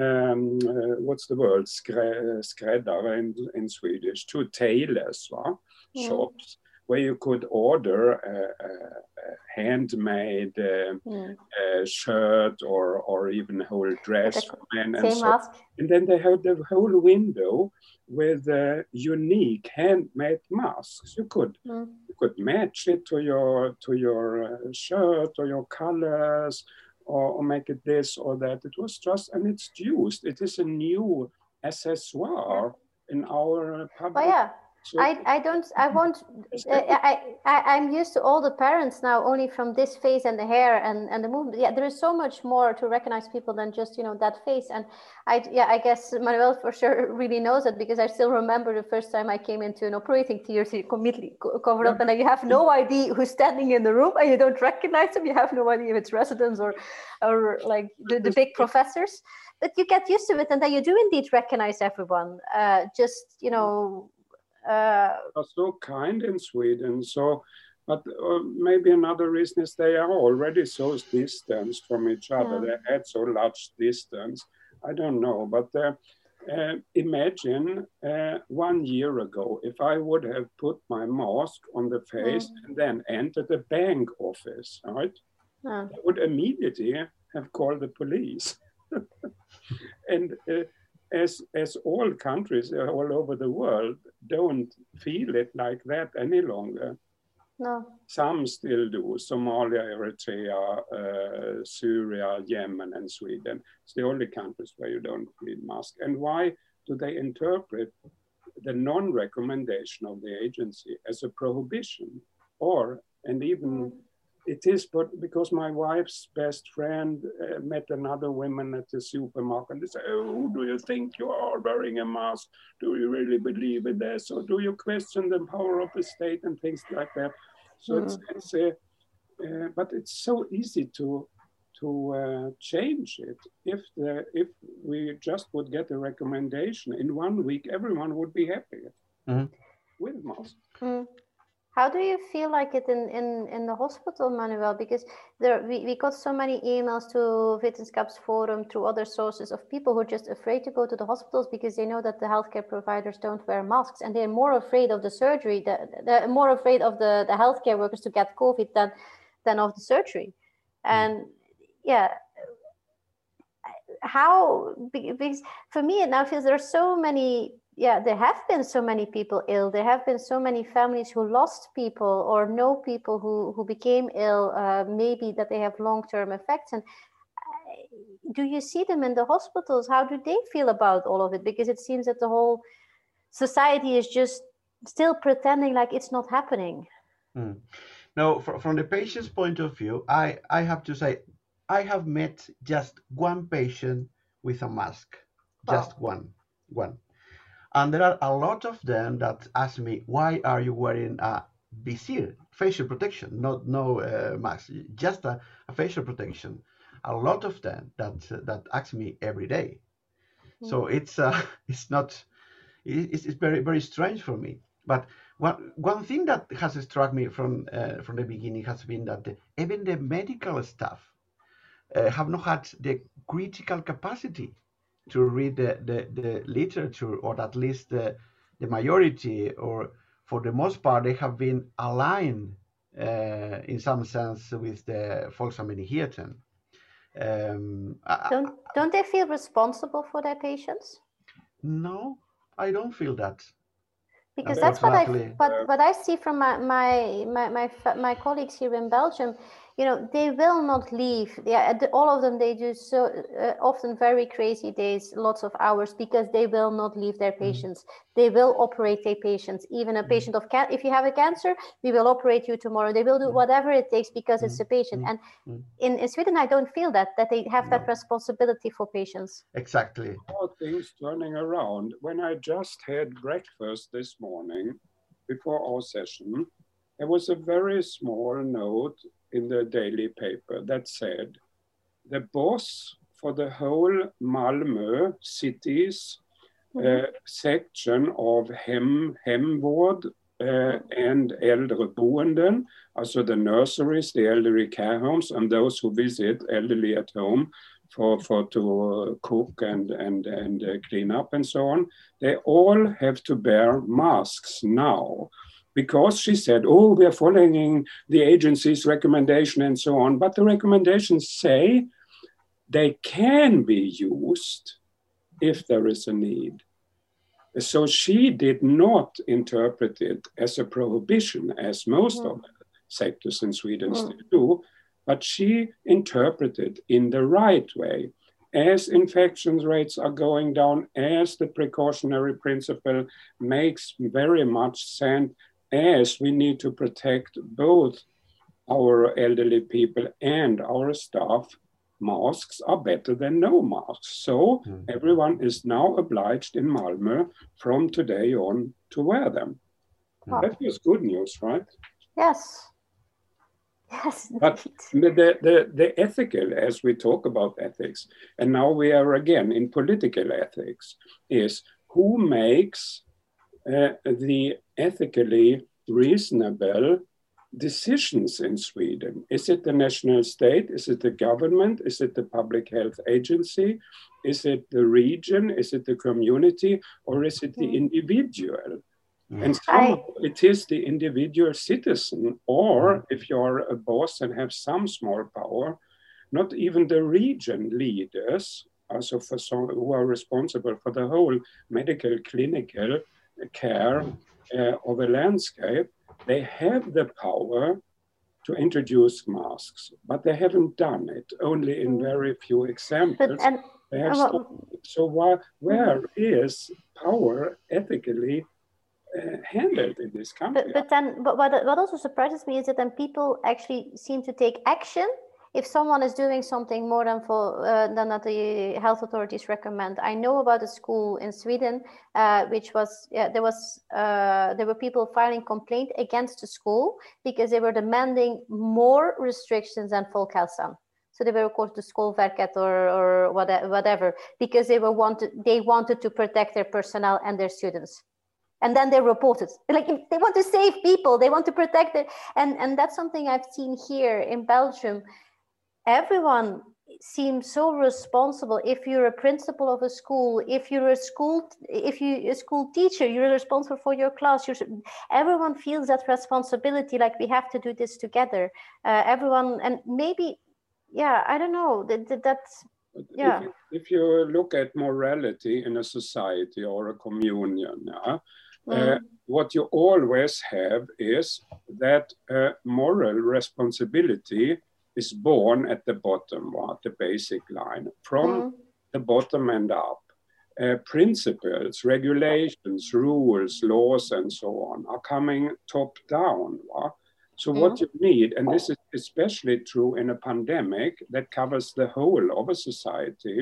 um, uh, what's the word, skräddare in, in Swedish, two tailors, wa? Mm. shops where you could order a, a, a handmade uh, mm. shirt or, or even a whole dress. And, and, so, and, then they had the whole window with uh, unique handmade masks. You could mm. you could match it to your to your shirt or your colors or, or, make it this or that. It was just and it's used. It is a new accessoire in our public. Oh, yeah I, I don't I won't I, I I'm used to all the parents now only from this face and the hair and and the movement. Yeah there is so much more to recognize people than just you know that face and I yeah I guess Manuel for sure really knows it because I still remember the first time I came into an operating theater completely covered up. And you have no idea who's standing in the room and you don't recognize them. You have no idea if it's residents or or like the, the big professors. But you get used to it and then you do indeed recognize everyone. Uh, just you know uh, are so kind in Sweden. So, but uh, maybe another reason is they are already so distanced from each other. Yeah. They had so large distance. I don't know, but uh, uh, imagine uh, one year ago if I would have put my mask on the face mm. and then entered the bank office, right? Yeah. I would immediately have called the police. and uh, as as all countries all over the world don't feel it like that any longer. No. Some still do. Somalia, Eritrea, uh, Syria, Yemen, and Sweden. It's the only countries where you don't need mask. And why do they interpret the non-recommendation of the agency as a prohibition, or and even mm it is but because my wife's best friend uh, met another woman at the supermarket and they say oh who do you think you are wearing a mask do you really believe in this or do you question the power of the state and things like that so mm. it's, it's uh, uh, but it's so easy to to uh, change it if the if we just would get a recommendation in one week everyone would be happy mm. with masks mm. How do you feel like it in, in, in the hospital, Manuel? Because there we, we got so many emails to Vetenskapsforum through other sources of people who are just afraid to go to the hospitals because they know that the healthcare providers don't wear masks and they're more afraid of the surgery, they're more afraid of the, the healthcare workers to get COVID than, than of the surgery. Hmm. And yeah, how, because for me, it now feels there are so many yeah, there have been so many people ill. There have been so many families who lost people or know people who, who became ill, uh, maybe that they have long term effects. And uh, do you see them in the hospitals? How do they feel about all of it? Because it seems that the whole society is just still pretending like it's not happening. Mm. Now, from the patient's point of view, I, I have to say, I have met just one patient with a mask, just oh. one, one. And there are a lot of them that ask me, why are you wearing a visir, facial protection, not no uh, mask, just a, a, facial protection. A lot of them that that ask me every day. Mm. So it's uh, it's not it's, it's very very strange for me. But one one thing that has struck me from uh, from the beginning has been that the, even the medical staff uh, have not had the critical capacity to read the, the, the literature, or at least the, the majority, or for the most part, they have been aligned uh, in some sense with the Folkhälsomyndigheten. Um, don't, don't they feel responsible for their patients? No, I don't feel that. Because that's what I what, what I see from my my, my my my colleagues here in Belgium you know they will not leave yeah all of them they do so uh, often very crazy days lots of hours because they will not leave their mm-hmm. patients mm. they will operate their patients even a mm. patient of can if you have a cancer we will operate you tomorrow they will do mm. whatever it takes because it's a patient and in, in sweden i don't feel that that they have no. that responsibility for patients exactly all things turning around when i just had breakfast this morning before our session there was a very small note in the daily paper that said the boss for the whole Malmö city's mm -hmm. uh, section of hem, hemvård uh, and äldreboenden, also the nurseries, the elderly care homes, and those who visit elderly at home for, for to uh, cook and, and, and uh, clean up and so on, they all have to bear masks now because she said, oh, we are following the agency's recommendation and so on. But the recommendations say they can be used if there is a need. So she did not interpret it as a prohibition, as most mm. of the sectors in Sweden mm. still do, but she interpreted in the right way. As infection rates are going down, as the precautionary principle makes very much sense, as we need to protect both our elderly people and our staff, masks are better than no masks. So mm. everyone is now obliged in Malmö from today on to wear them. Mm. That was good news, right? Yes. Yes. But the, the, the ethical, as we talk about ethics, and now we are again in political ethics, is who makes the ethically reasonable decisions in Sweden? Is it the national state? Is it the government? Is it the public health agency? Is it the region? Is it the community? Or is it the mm. individual? Mm. And so it is the individual citizen, or mm. if you're a boss and have some small power, not even the region leaders, also for some who are responsible for the whole medical clinical care uh, of a landscape, they have the power to introduce masks, but they haven't done it, only in very few examples. But, and, they have uh, so why, where is power ethically uh, handled in this country? But, but then, but what, what also surprises me is that then people actually seem to take action if someone is doing something more than for uh, than that the health authorities recommend i know about a school in sweden uh, which was yeah, there was uh, there were people filing complaint against the school because they were demanding more restrictions than folkhälsan so they were of called to skolverket or, or whatever because they were wanted they wanted to protect their personnel and their students. And then they reported like they want to save people they want to protect it and and that's something i've seen here in belgium everyone seems so responsible if you're a principal of a school if you're a school if you a school teacher you're responsible for your class you're, everyone feels that responsibility like we have to do this together uh, everyone and maybe yeah i don't know that, that, that Yeah. If, if you look at morality in a society or a communion, uh, Mm. what you always have is that uh, moral responsibility is born at the bottom, what the basic line, from Mm. the bottom and up. Uh, principles, regulations, rules, laws, and so on are coming top down. So, what you need, and this is especially true in a pandemic that covers the whole of a society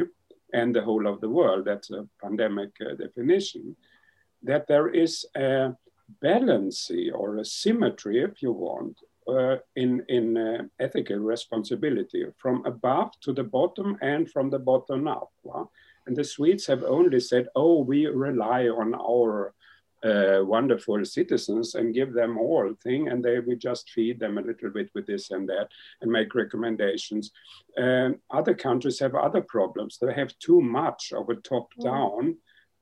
and the whole of the world, that's a pandemic uh, definition, that there is a balancy or a symmetry, if you want, uh, in, in uh, ethical responsibility from above to the bottom and from the bottom up. wa? And the Swedes have only said, oh, we rely on our uh, wonderful citizens and give them all thing, and they we just feed them a little bit with this and that and make recommendations. Um, other countries have other problems. They have too much of a top-down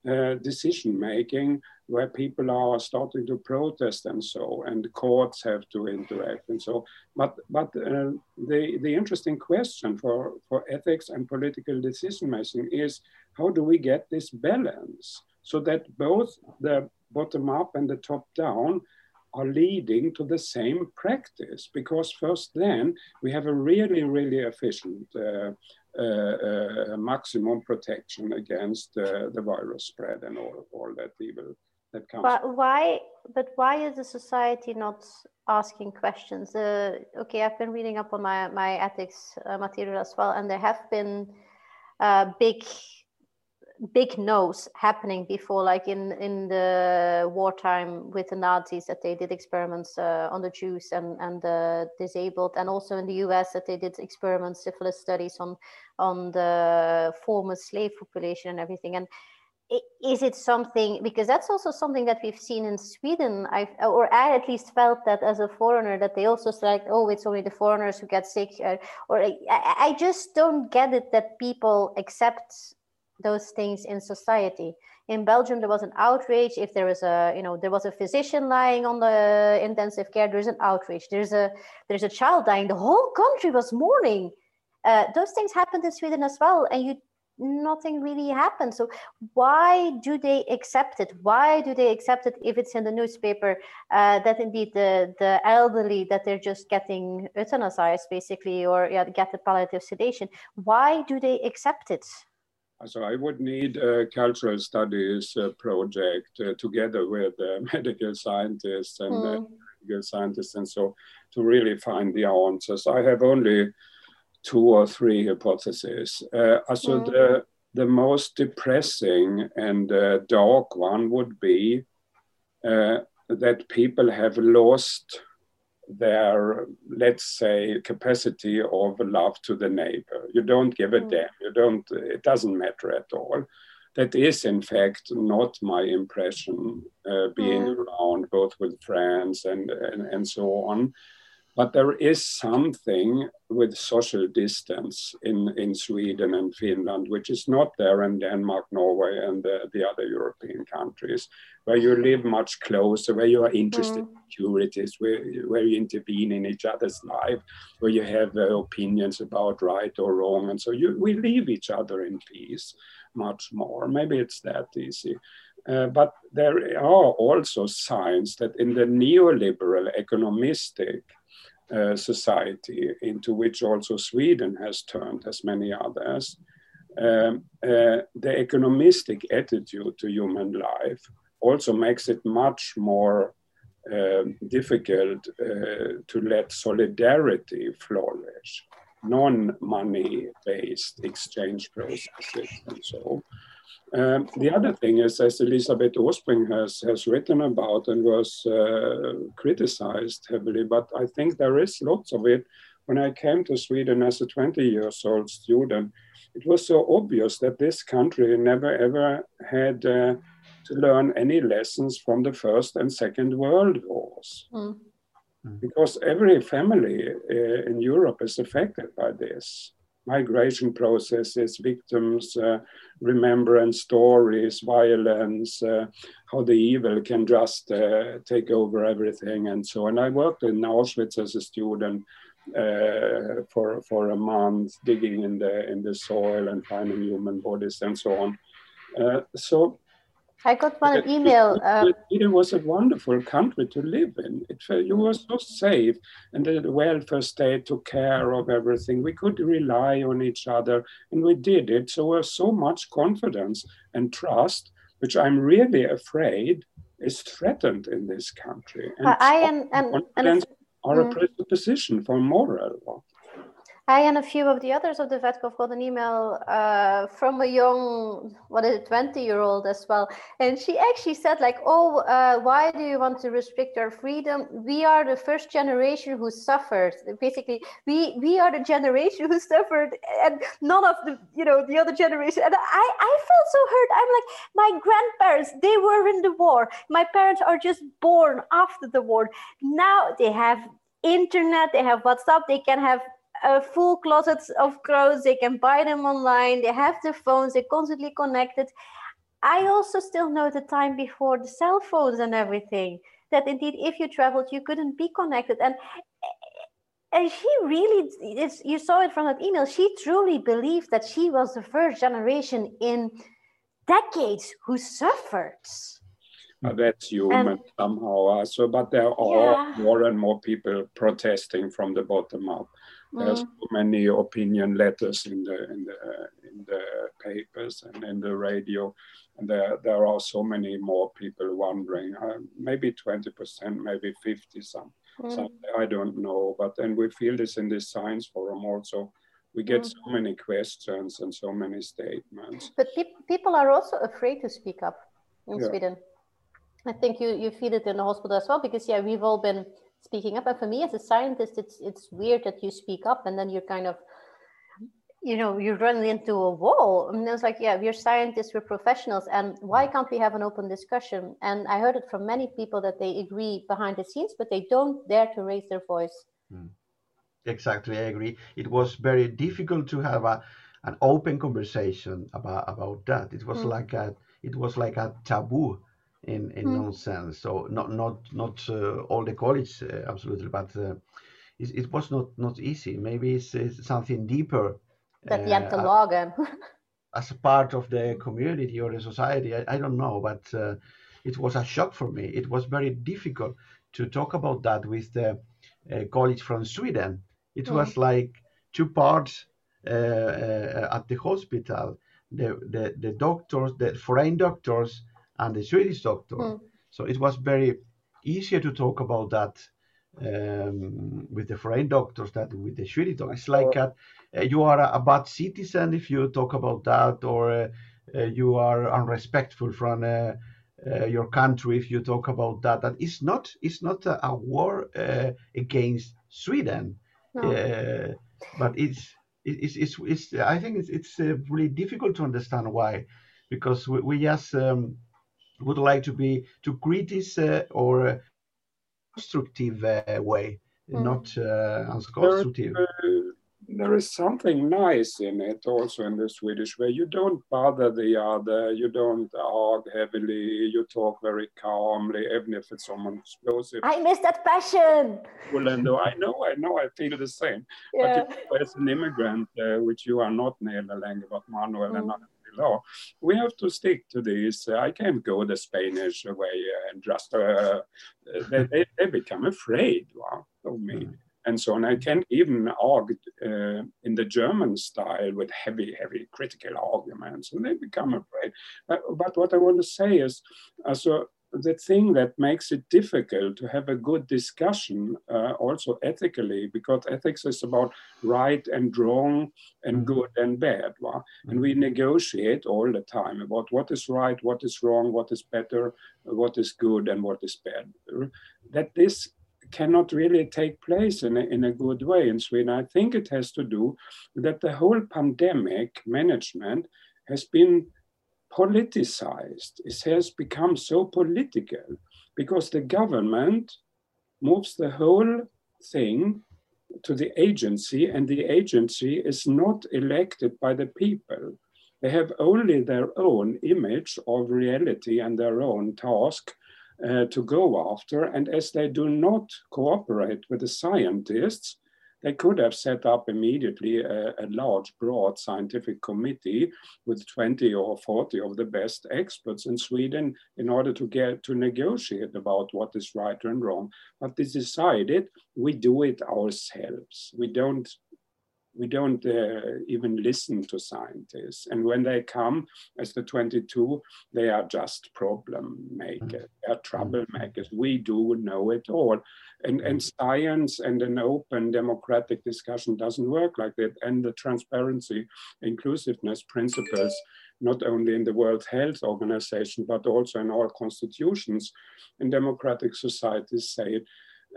uh, decision making where people are starting to protest and so, and courts have to interact and so. But but uh, the the interesting question for for ethics and political decision making is how do we get this balance so that both the bottom up and the top down are leading to the same practice because first then we have a really really efficient uh, uh, uh, maximum protection against uh, the virus spread and all, all that evil that comes. But why? But why is the society not asking questions? Uh, okay, I've been reading up on my my ethics uh, material as well, and there have been uh, big big no's happening before like in in the wartime with the nazis that they did experiments uh, on the jews and and the disabled and also in the us that they did experiments syphilis studies on on the former slave population and everything and is it something because that's also something that we've seen in sweden i or i at least felt that as a foreigner that they also say like oh it's only the foreigners who get sick or I, I I just don't get it that people accept those things in society. In Belgium, there was an outrage. If there was a, you know, there was a physician lying on the intensive care, there's an outrage. There's a, there's a child dying. The whole country was mourning. Uh, those things happened in Sweden as well, and you, nothing really happened. So why do they accept it? Why do they accept it if it's in the newspaper uh, that indeed the the elderly that they're just getting euthanized basically, or yeah, get the palliative sedation? Why do they accept it? So I would need a cultural studies uh, project uh, together with uh, medical scientists and Mm. medical scientists and so to really find the answers. I have only two or three hypotheses. Uh, so Mm. the the most depressing and uh, dark one would be uh, that people have lost their, let's say, capacity of love to the neighbor. You don't give a Mm. damn. You don't, it doesn't matter at all. That is, in fact, not my impression, uh, being Mm. around both with friends and, and, and so on. But there is something with social distance in, in Sweden and Finland, which is not there in Denmark, Norway, and the, the other European countries, where you live much closer, where you are interested Mm. in securities, where, where you intervene in each other's life, where you have uh, opinions about right or wrong. And so you, we leave each other in peace much more. Maybe it's that easy. Uh, but there are also signs that in the neoliberal economistic uh, society, into which also Sweden has turned, as many others, um, uh, the economistic attitude to human life also makes it much more um difficult uh, to let solidarity flourish, non money based exchange processes, and so. Um, the other thing is, as Elisabeth Åsbrink has, has written about and was uh, criticized heavily, but I think there is lots of it. When I came to Sweden as a 20 years old student, it was so obvious that this country never ever had uh, to learn any lessons from the First and Second World Wars. Mm. Because every family uh, in Europe is affected by this migration processes, victims, uh, remembrance stories, violence, uh, how the evil can just uh, take over everything and so on. I worked in Auschwitz as a student uh, for for a month, digging in the in the soil and finding human bodies and so on. Uh, so I got one email. Uh, it was a wonderful country to live in. It, you were so safe, and the welfare state took care of everything. We could rely on each other, and we did it. So there was so much confidence and trust, which I'm really afraid is threatened in this country. And I am, and, and, are mm. a presupposition for moral. I and a few of the others of the Vetkov got an email uh, from a young, what is it, 20 year old as well. And she actually said, like, oh, uh, why do you want to restrict our freedom? We are the first generation who suffered. Basically, we we are the generation who suffered, and none of the, you know, the other generation. And I, I felt so hurt. I'm like, my grandparents, they were in the war. My parents are just born after the war. Now they have internet, they have WhatsApp, they can have uh, full closets of clothes. They can buy them online. They have their phones. They're constantly connected. I also still know the time before the cell phones and everything. That indeed, if you traveled, you couldn't be connected. And and she really, is. you saw it from that email. She truly believed that she was the first generation in decades who suffered. That's human and, somehow. So, but there are yeah. more and more people protesting from the bottom up. There's mm. so many opinion letters in the in the in the papers and in the radio, and there there are so many more people wondering. Uh, maybe twenty percent, maybe fifty some. Mm. I don't know, but then we feel this in this science forum also. We get mm. so many questions and so many statements. But pe- people are also afraid to speak up in yeah. Sweden. I think you you feel it in the hospital as well because yeah, we've all been speaking up. And for me as a scientist, it's it's weird that you speak up and then you're kind of you know you run into a wall. And it's like yeah we're scientists we're professionals and why can't we have an open discussion? And i heard it from many people that they agree behind the scenes but they don't dare to raise their voice. Mm. exactly i agree. It was very difficult to have a an open conversation about about that. It was mm. like a it was like a taboo in in mm. nonsense. So not not not uh, all the college uh, absolutely, but uh, it, it, was not not easy. Maybe it's, it's something deeper. That Jantelagen. as a part of the community or the society, I, I don't know, but it was a shock for me. It was very difficult to talk about that with the uh, college from Sweden. It mm. was like two parts uh, uh, at the hospital. The, the, the doctors, the foreign doctors, and the Swedish doctor. Mm. So it was very easier to talk about that um, with the foreign doctors than with the Swedish doctors. It's like uh, you are a, a, bad citizen if you talk about that, or uh, uh, you are unrespectful from uh, uh, your country if you talk about that. That is not it's not a, a war uh, against Sweden, no. but it's it's, it's, it's, I think it's, it's really difficult to understand why, because we, we just um, would like to be to criticize uh, or uh, constructive uh, way, mm. not unconstructive. there is something nice in it also in the Swedish way. You don't bother the other, you don't argue heavily, you talk very calmly, even if it's someone explosive. I miss that passion. Well, I know, I know, I know, I feel the same. Yeah. But as an immigrant, uh, which you are not, Nela Lange, but Manuel mm. and I, law. We have to stick to this. I can't go the Spanish way and just, uh, they, they, they, become afraid of me. Mm. And so on. I can't even argue uh, in the German style with heavy, heavy critical arguments, and they become afraid. But, but what I want to say is, also, the thing that makes it difficult to have a good discussion uh, also ethically because ethics is about right and wrong and mm-hmm. good and bad and we mm-hmm. negotiate all the time about what is right what is wrong what is better what is good and what is bad that this cannot really take place in a, in a good way in sweden i think it has to do that the whole pandemic management has been politicized. It has become so political because the government moves the whole thing to the agency, and the agency is not elected by the people. They have only their own image of reality and their own task uh, to go after. And as they do not cooperate with the scientists, they could have set up immediately a, a, large, broad scientific committee with 20 or 40 of the best experts in Sweden in order to get to negotiate about what is right and wrong. But they decided we do it ourselves. We don't we don't uh, even listen to scientists. And when they come as the 22, they are just problem makers, they are troublemakers. We do know it all. And, and science and an open democratic discussion doesn't work like that. And the transparency, inclusiveness principles, not only in the World Health Organization, but also in our constitutions in democratic societies say it.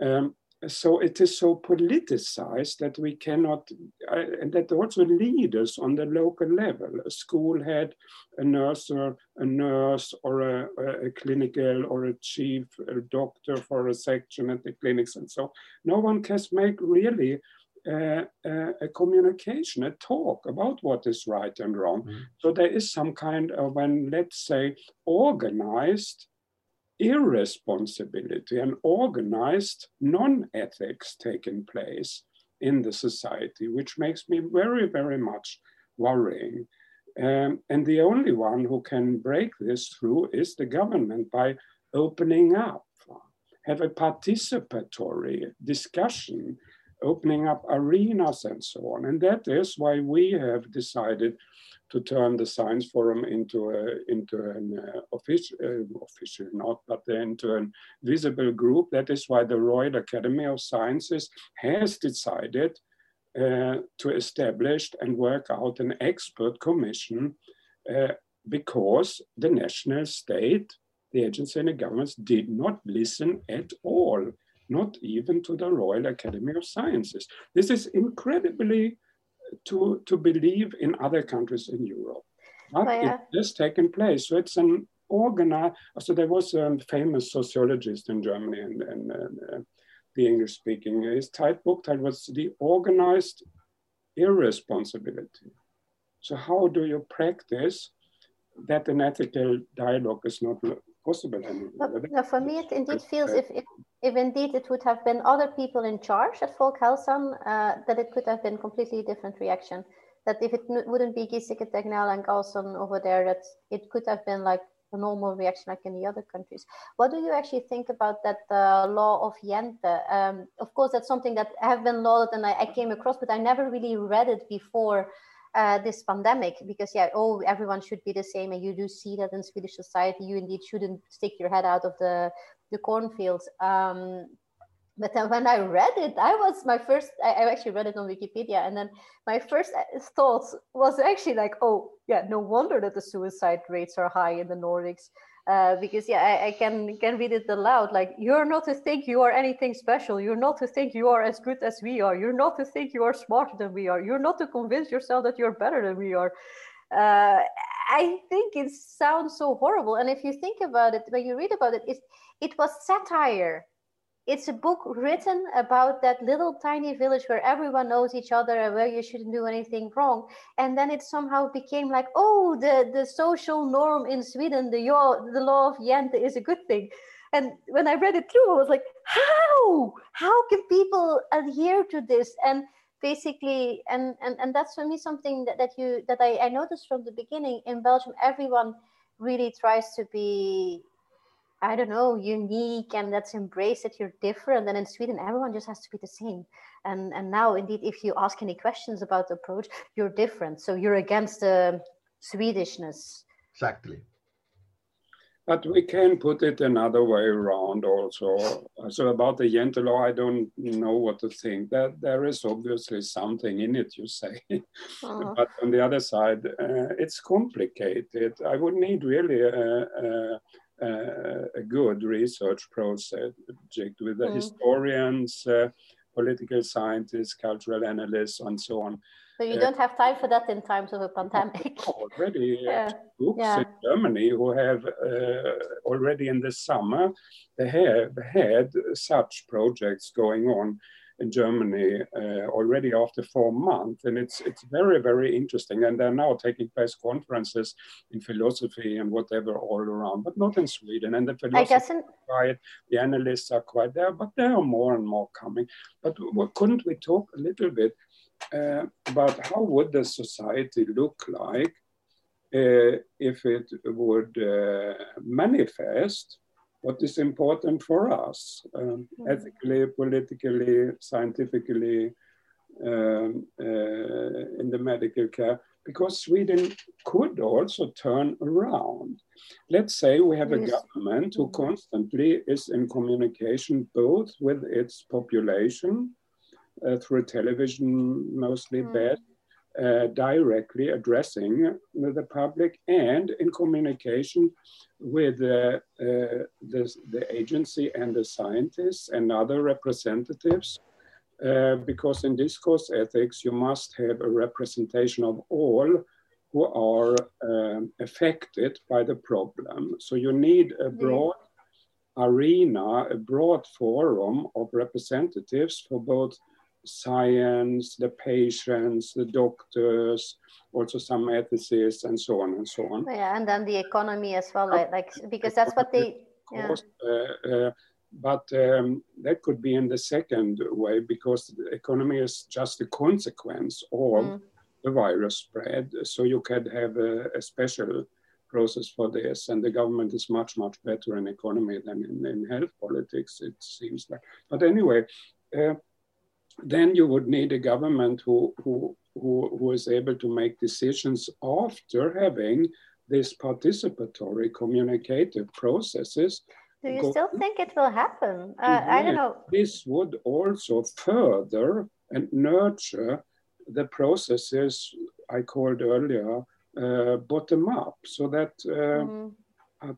Um, so it is so politicized that we cannot, uh, and that also leaders on the local level, a school head, a nurse or a nurse or a, a clinical or a chief a doctor for a section at the clinics and so no one can make really uh, uh, a communication, a talk about what is right and wrong. Mm. So there is some kind of, when let's say, organized irresponsibility and organized non-ethics taking place in the society, which makes me very, very much worrying. Um, and the only one who can break this through is the government by opening up, have a participatory discussion, opening up arenas and so on. And that is why we have decided to turn the science forum into a into an uh, official uh, official not but into a visible group. That is why the royal academy of sciences has decided uh, to establish and work out an expert commission uh, because the national state the agency and the governments did not listen at all not even to the royal academy of sciences. This is incredibly to, to believe in other countries in Europe. But oh, yeah. it has taken place. So it's an organized, so there was a famous sociologist in Germany and, and uh, the English speaking, his title, book title was The Organized Irresponsibility. So how do you practice that an ethical dialogue is not possible? No, for me, it indeed feels if, if if indeed it would have been other people in charge at Folkhälsan, uh, that it could have been completely different reaction. That if it wouldn't be Giesecke, Tegnell and Carlson over there, that it could have been like a normal reaction like in the other countries. What do you actually think about that uh, law of Jente? Um, of course, that's something that I have been lauded and I, I, came across, but I never really read it before uh, this pandemic because yeah, oh, everyone should be the same, and you do see that in Swedish society. You indeed shouldn't stick your head out of the the cornfields. Um, but then when I read it, I was my first, I, I, actually read it on Wikipedia. And then my first uh, thoughts was actually like, oh, yeah, no wonder that the suicide rates are high in the Nordics. Uh, because yeah, I, I, can can read it aloud. Like you're not to think you are anything special. You're not to think you are as good as we are. You're not to think you are smarter than we are. You're not to convince yourself that you're better than we are. Uh, I think it sounds so horrible. And if you think about it, when you read about it, it's it was satire. It's a book written about that little tiny village where everyone knows each other and where you shouldn't do anything wrong. And then it somehow became like, oh, the, the social norm in Sweden, the, the law of Jente is a good thing. And when I read it through, I was like, how? How can people adhere to this? And basically, and, and, and that's for me something that, that you that I, I noticed from the beginning in Belgium, everyone really tries to be I don't know, unique and let's embrace that you're different. And in Sweden, everyone just has to be the same. And and now, indeed, if you ask any questions about the approach, you're different. So you're against the Swedishness. Exactly. But we can put it another way around also. So about the Jente law, I don't know what to think. That there is obviously something in it, you say. Uh-huh. but on the other side, uh, it's complicated. I would need really a, a uh, a good research project with the mm. historians, uh, political scientists, cultural analysts, and so on. So you uh, don't have time for that in times of a pandemic. already yeah. groups yeah. in Germany who have uh, already in the summer they have had such projects going on in Germany uh, already after four months, and it's it's very very interesting. And they're now taking place conferences in philosophy and whatever all around, but not in Sweden. And the philosophy in- quiet, the analysts are quite there, but there are more and more coming. But what, couldn't we talk a little bit uh, about how would the society look like uh, if it would uh, manifest? What is important for us um, mm. ethically, politically, scientifically, um, uh, in the medical care, because Sweden could also turn around. Let's say we have yes. a government who mm-hmm. constantly is in communication both with its population uh, through television, mostly mm. bad, uh, directly addressing the public and in communication with uh, uh, the, the, agency and the scientists and other representatives. Uh, because in discourse ethics, you must have a representation of all who are um, affected by the problem. So you need a broad arena, a broad forum of representatives for both science, the patients, the doctors, also some ethicists, and so on and so on. Yeah, and then the economy as well, like, like because that's what they. Yeah. Uh, uh, but um, that could be in the second way because the economy is just a consequence of mm. the virus spread. So you could have a, a, special process for this, and the government is much much better in economy than in, in health politics. It seems like. But anyway. Uh, then you would need a government who, who, who, who is able to make decisions after having these participatory communicative processes. Do you still think it will happen? Uh, I don't know. This would also further and nurture the processes I called earlier uh, bottom up, so that uh, mm.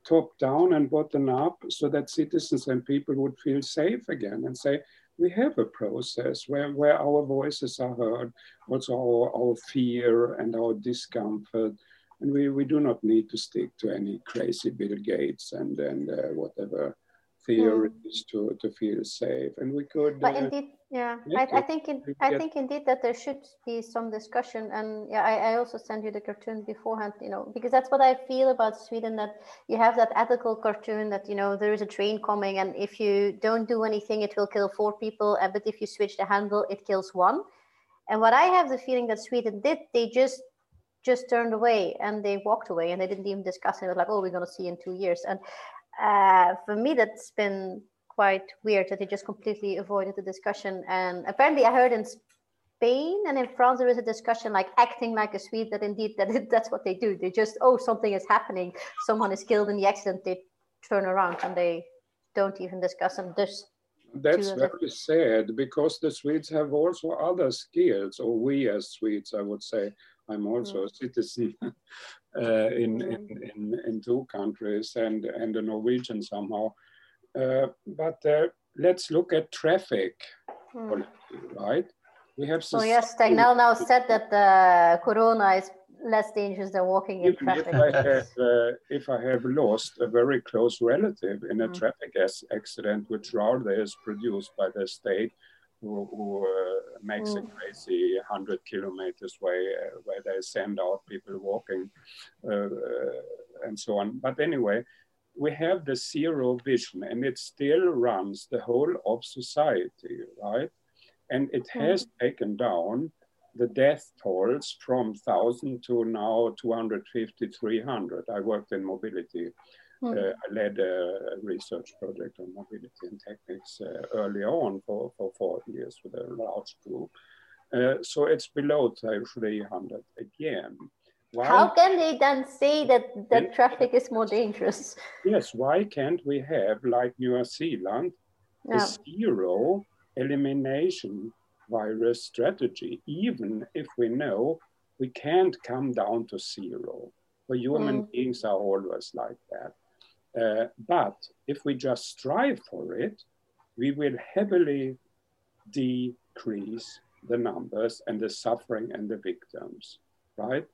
top down and bottom up, so that citizens and people would feel safe again and say, we have a process where, where our voices are heard, also our, our fear and our discomfort. And we, we do not need to stick to any crazy Bill Gates and, and uh, whatever theories mm. to, to feel safe. And we could. But uh, indeed, yeah, I, I, think in, I think indeed that there should be some discussion, and yeah, I, I also send you the cartoon beforehand, you know, because that's what I feel about Sweden. That you have that ethical cartoon that you know there is a train coming, and if you don't do anything, it will kill four people, and but if you switch the handle, it kills one. And what I have the feeling that Sweden did, they just just turned away and they walked away and they didn't even discuss it. It was like, oh, we're going to see in two years. And uh, for me, that's been quite weird that they just completely avoided the discussion. And apparently, I heard in Spain and in France there is a discussion like acting like a Swede that indeed that that's what they do. They just oh something is happening, someone is killed in the accident. They turn around and they don't even discuss and just. That's very sad because the Swedes have also other skills, or we as Swedes, I would say. I'm also mm. a citizen uh, in, mm. in, in, in two countries and, and a Norwegian somehow. Uh, but uh, let's look at traffic hmm. right? We have. So yes, Tegnell now said that the corona is less dangerous than walking in traffic. If I, have, uh, if I have lost a very close relative in a mm. traffic accident, which rather is produced by the state, who, who uh, makes mm. a crazy 100 kilometers way uh, where they send out people walking uh, and so on. But anyway, we have the zero vision and it still runs the whole of society, right? And it hmm. has mm. taken down the death tolls from 1,000 to now 250, 300. I worked in mobility. Mm. Uh, I led a research project on mobility and techniques uh, early on for, for four years with a large group. Uh, so it's below 300 again. Why? How can they then say that the traffic is more dangerous? Yes, why can't we have, like New Zealand, yeah. a zero elimination virus strategy, even if we know we can't come down to zero? For human mm. beings are always like that. Uh, but if we just strive for it, we will heavily decrease the numbers and the suffering and the victims, right?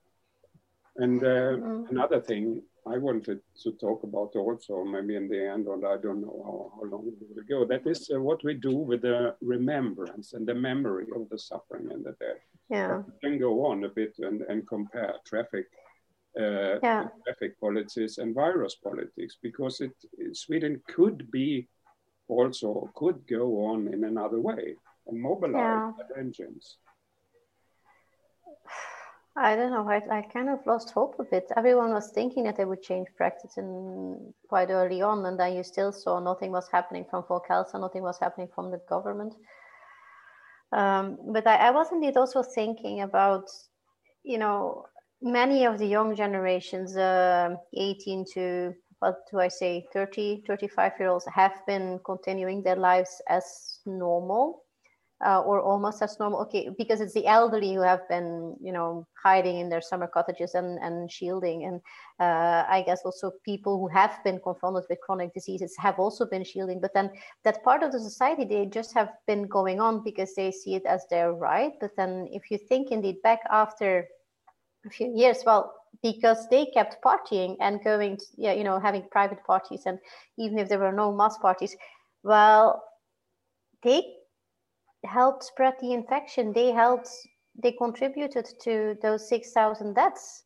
And uh, mm-hmm. another thing, I wanted to talk about also, maybe in the end, or I don't know how, how long we will go. That is uh, what we do with the remembrance and the memory of the suffering and the death. Yeah. We can go on a bit and, and compare traffic, uh, Yeah. traffic politics and virus politics because it Sweden could be also could go on in another way and mobilize Yeah. the engines. I don't know. I, I kind of lost hope a bit. Everyone was thinking that they would change practice in quite early on, and then you still saw nothing was happening from Folkhälsan, nothing was happening from the government. Um, but I, I was indeed also thinking about, you know, many of the young generations, uh, 18 to what do I say, 30, 35 year olds, have been continuing their lives as normal uh, or almost as normal. Okay, because it's the elderly who have been, you know, hiding in their summer cottages and, and shielding. And uh, I guess also people who have been confronted with chronic diseases have also been shielding. But then that part of the society, they just have been going on because they see it as their right. But then if you think indeed back after a few years, well, because they kept partying and going, to, yeah, you know, having private parties, and even if there were no mass parties, well, they helped spread the infection. They helped, they contributed to those 6,000 deaths.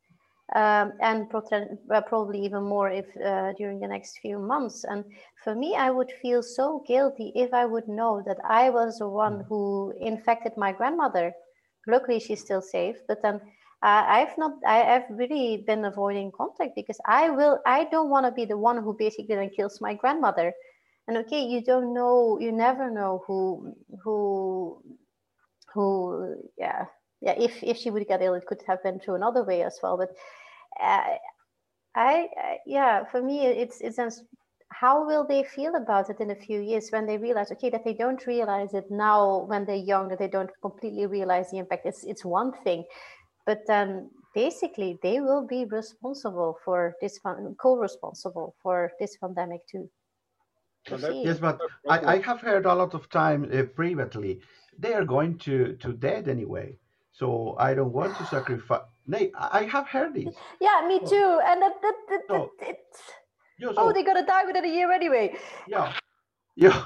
Um, and uh, probably even more if uh, during the next few months. And for me, I would feel so guilty if I would know that I was the one who infected my grandmother. Luckily, she's still safe, but then uh, I've not. I, I've really been avoiding contact because I will. I don't want to be the one who basically then kills my grandmother. And okay, you don't know. You never know who who who. Yeah, yeah. If if she would get ill, it could have been through another way as well. But uh, I, I yeah, for me, it's it's how will they feel about it in a few years when they realize okay that they don't realize it now when they're young that they don't completely realize the impact it's it's one thing but then basically they will be responsible for this co-responsible for this pandemic too Proceed. Yes, but I, I have heard a lot of time uh, privately. They are going to to dead anyway, so I don't want to sacrifice. Nay, I I have heard this. yeah me too and that, that, that, So- that it's Yeah, oh they're gonna die within a year anyway yeah, yeah.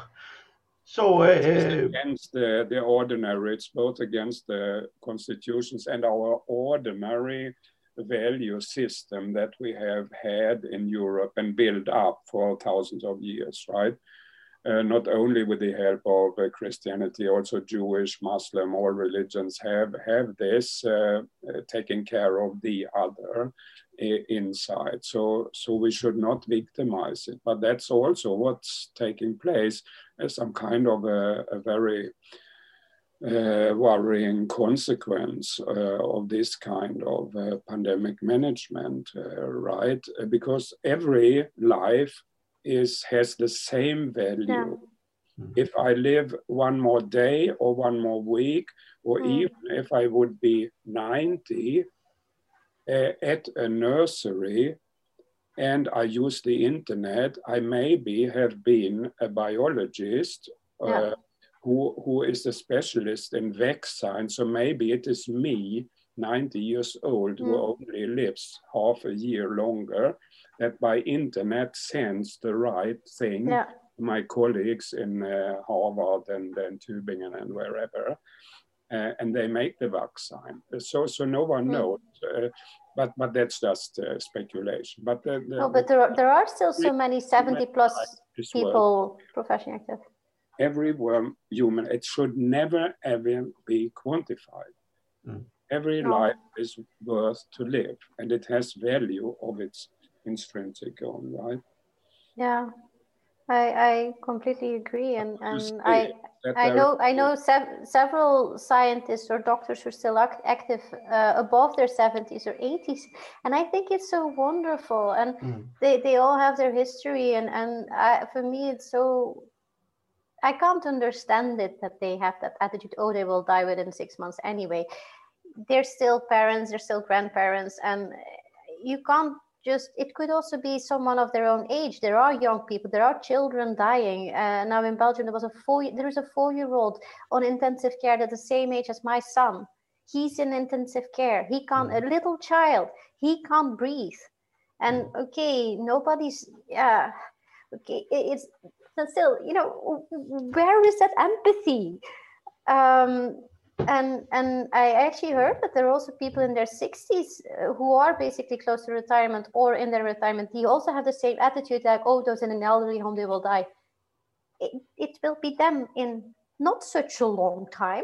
So uh, It's uh, against the, the ordinary, it's both against the constitutions and our ordinary value system that we have had in Europe and built up for thousands of years, right? Uh, not only with the help of uh, Christianity, also Jewish, Muslim, all religions have have this uh, uh, taking care of the other i- inside. So so we should not victimize it, but that's also what's taking place as some kind of a, a very uh, worrying consequence uh, of this kind of uh, pandemic management, uh, right? Uh, Because every life is has the same value. If I live one more day or one more week, or Mm. even if I would be 90 uh, at a nursery and I use the internet, I maybe have been a biologist uh, Yeah. Who, who is a specialist in vaccine. So maybe it is me, 90 years old, who Mm. only lives half a year longer, that by internet sends the right thing yeah to my colleagues in uh, Harvard and, and Tübingen and wherever. Uh, and they make the vaccine. So, so no one Mm. knows. Uh, but, but that's just uh, speculation. But the, the, no but there are, there are still so many 70 plus people professionally active every one human, it should never ever be quantified. Mm. Every No. life is worth to live, and it has value of its intrinsic own, right? yeah i i completely agree and and i I know, I know sev- several scientists or doctors who are still act- active uh, above their 70s or 80s, and I think it's so wonderful. And Mm. they, they all have their history, and and I, for me, it's so. I can't understand it that they have that attitude. Oh, they will die within six months anyway. They're still parents. They're still grandparents, and you can't just it could also be someone of their own age there are young people there are children dying uh, now in belgium there was a four there is a four year old on intensive care that's the same age as my son he's in intensive care he can't a little child he can't breathe and okay nobody's yeah okay it's still you know where is that empathy? Um and and i actually heard that there are also people in their 60s uh, who are basically close to retirement or in their retirement. They also have the same attitude like oh those in an elderly home they will die. It, it will be them in not such a long time.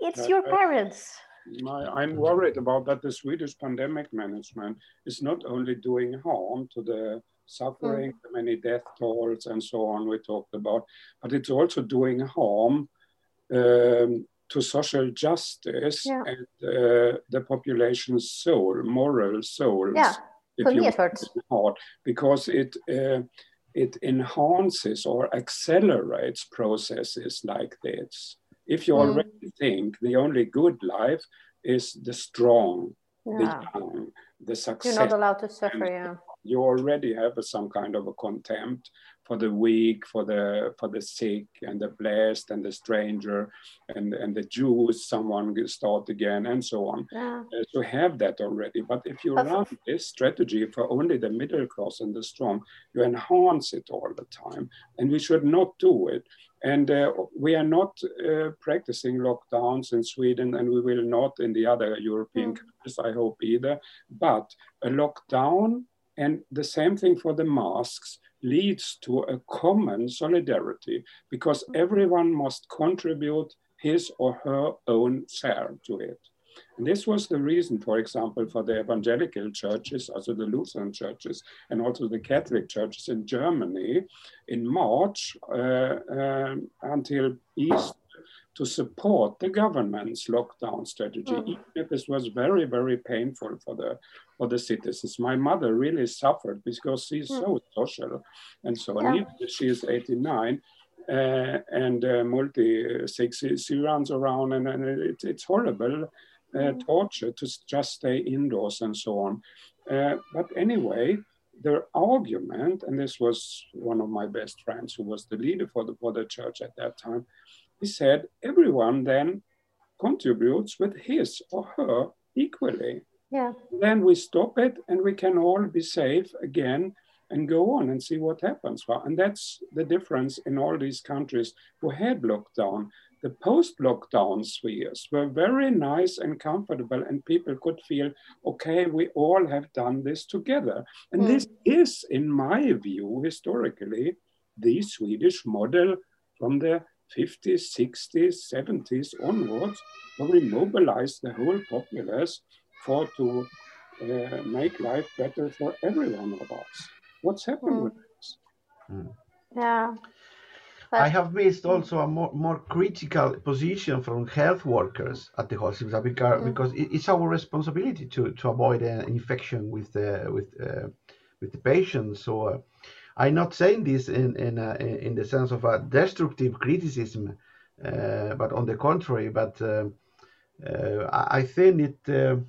It's your parents. my, I'm worried about that the Swedish pandemic management is not only doing harm to the suffering, mm. the many death tolls and so on we talked about, but it's also doing harm um, to social justice yeah. and uh, the population's soul, moral souls. Yeah, for me it hurts. Hard, because it uh, it enhances or accelerates processes like this. If you mm. already think the only good life is the strong, yeah. the young, the success. You're not allowed to suffer, yeah. You already have a, some kind of a contempt for the weak, for the for the sick, and the blessed, and the stranger, and and the Jews. Someone start again, and so on. Yeah. Uh, to have that already, but if you run this strategy for only the middle class and the strong, you enhance it all the time, and we should not do it. And uh, we are not uh, practicing lockdowns in Sweden, and we will not in the other European mm. countries, I hope either. But a lockdown and the same thing for the masks leads to a common solidarity because everyone must contribute his or her own share to it. And this was the reason, for example, for the evangelical churches, also the Lutheran churches, and also the Catholic churches in Germany in March uh, um, until Easter to support the government's lockdown strategy, mm. even if this was very, very painful for the for the citizens. My mother really suffered because she's mm. so social and so on. Yeah. She is 89. Uh, and uh, multi six, she runs around and, and it, it's horrible uh, mm. torture to just stay indoors and so on. Uh, but anyway, their argument, and this was one of my best friends who was the leader for the, for the church at that time, he said, everyone then contributes with his or her equally. Yeah. Then we stop it and we can all be safe again and go on and see what happens. Well, and that's the difference in all these countries who had lockdown the post-lockdown spheres were very nice and comfortable and people could feel, okay, we all have done this together. And mm. this is, in my view, historically, the Swedish model from the 50s, 60s, 70s onwards, where we mobilized the whole populace for to uh, make life better for every one of us. What's happened mm. with this? Mm. Yeah. I have missed also a more, more critical position from health workers at the hospital because, mm. because it's our responsibility to, to avoid an infection with the with uh, with the patients. So uh, I'm not saying this in in uh, in the sense of a destructive criticism, uh, but on the contrary. But uh, uh, I think it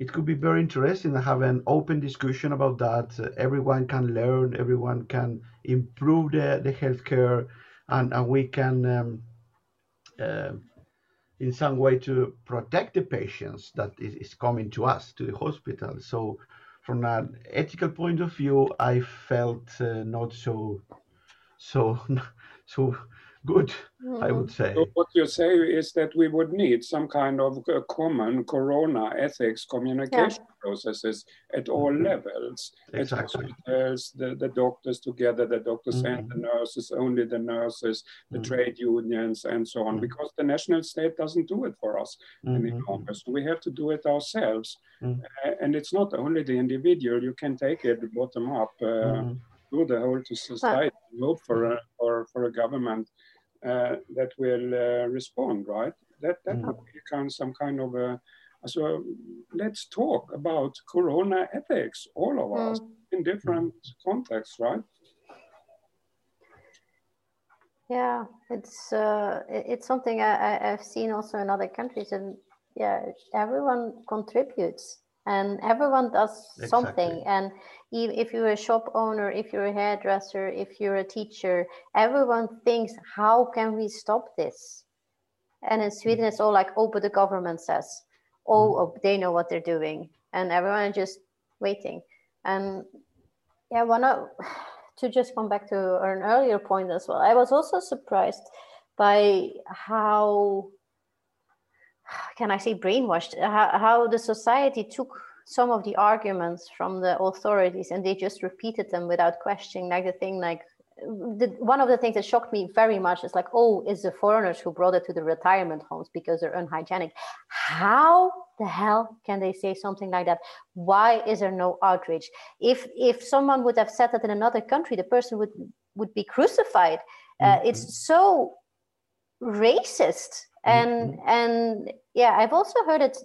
it could be very interesting to have an open discussion about that. Uh, everyone can learn, everyone can improve the, the healthcare, and, and we can, um, uh, in some way, to protect the patients that is, is coming to us, to the hospital. So, from an ethical point of view, I felt uh, not so, so, so good, mm. I would say. So what you say is that we would need some kind of common corona ethics communication yeah. processes at all mm-hmm. levels. Exactly. At hospitals, the, the doctors together, the doctors mm-hmm. and the nurses, only the nurses, the mm-hmm. trade unions, and so on, mm-hmm. because the national state doesn't do it for us any mm-hmm. longer. So we have to do it ourselves. Mm-hmm. Uh, and it's not only the individual, you can take it bottom up. Uh, through the whole to society, hope for a, for, for a government uh, that will uh, respond, right? That that mm. would become some kind of a. So let's talk about Corona ethics, all of mm. us, in different contexts, right? Yeah, it's uh, it's something I, I've seen also in other countries, and yeah, everyone contributes and everyone does exactly. something and if you're a shop owner if you're a hairdresser if you're a teacher everyone thinks how can we stop this? And in sweden it's all like oh but the government says. Oh, oh they know what they're doing. And everyone just waiting. And yeah, one of, to just come back to an earlier point as well, I was also surprised by how can I say brainwashed how, how the society took some of the arguments from the authorities and they just repeated them without questioning like the thing like the, one of the things that shocked me very much is like, oh, it's the foreigners who brought it to the retirement homes because they're unhygienic. How the hell can they say something like that? Why is there no outrage? If if someone would have said that in another country, the person would would be crucified. Uh, mm-hmm. It's so racist and mm-hmm. and yeah i've also heard it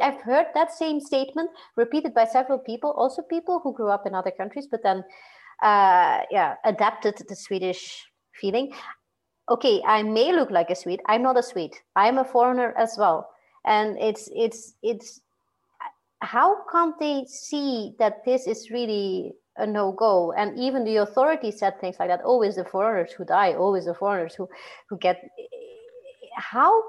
i've heard that same statement repeated by several people also people who grew up in other countries but then uh, yeah, adapted the Swedish feeling. Okay, I may look like a Swede. I'm not a Swede. I'm a foreigner as well. And it's it's it's how can't they see that this is really a no-go? And even the authorities said things like that. Always the foreigners who die. Always the foreigners who who get. How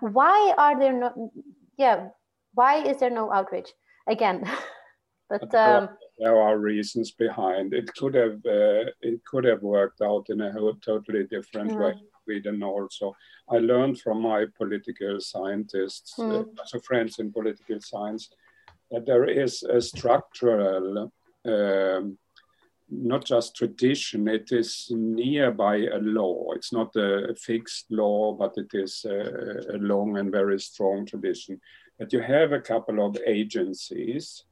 why are there no Yeah, why is there no outrage? Again, but um, there are reasons behind. It could have uh, it could have worked out in a whole, totally different way. Sweden also. I learned from my political scientists, mm. uh, so friends in political science, that there is a structural, um, not just tradition, it is nearby a law. It's not a fixed law, but it is a, a long and very strong tradition. That you have a couple of agencies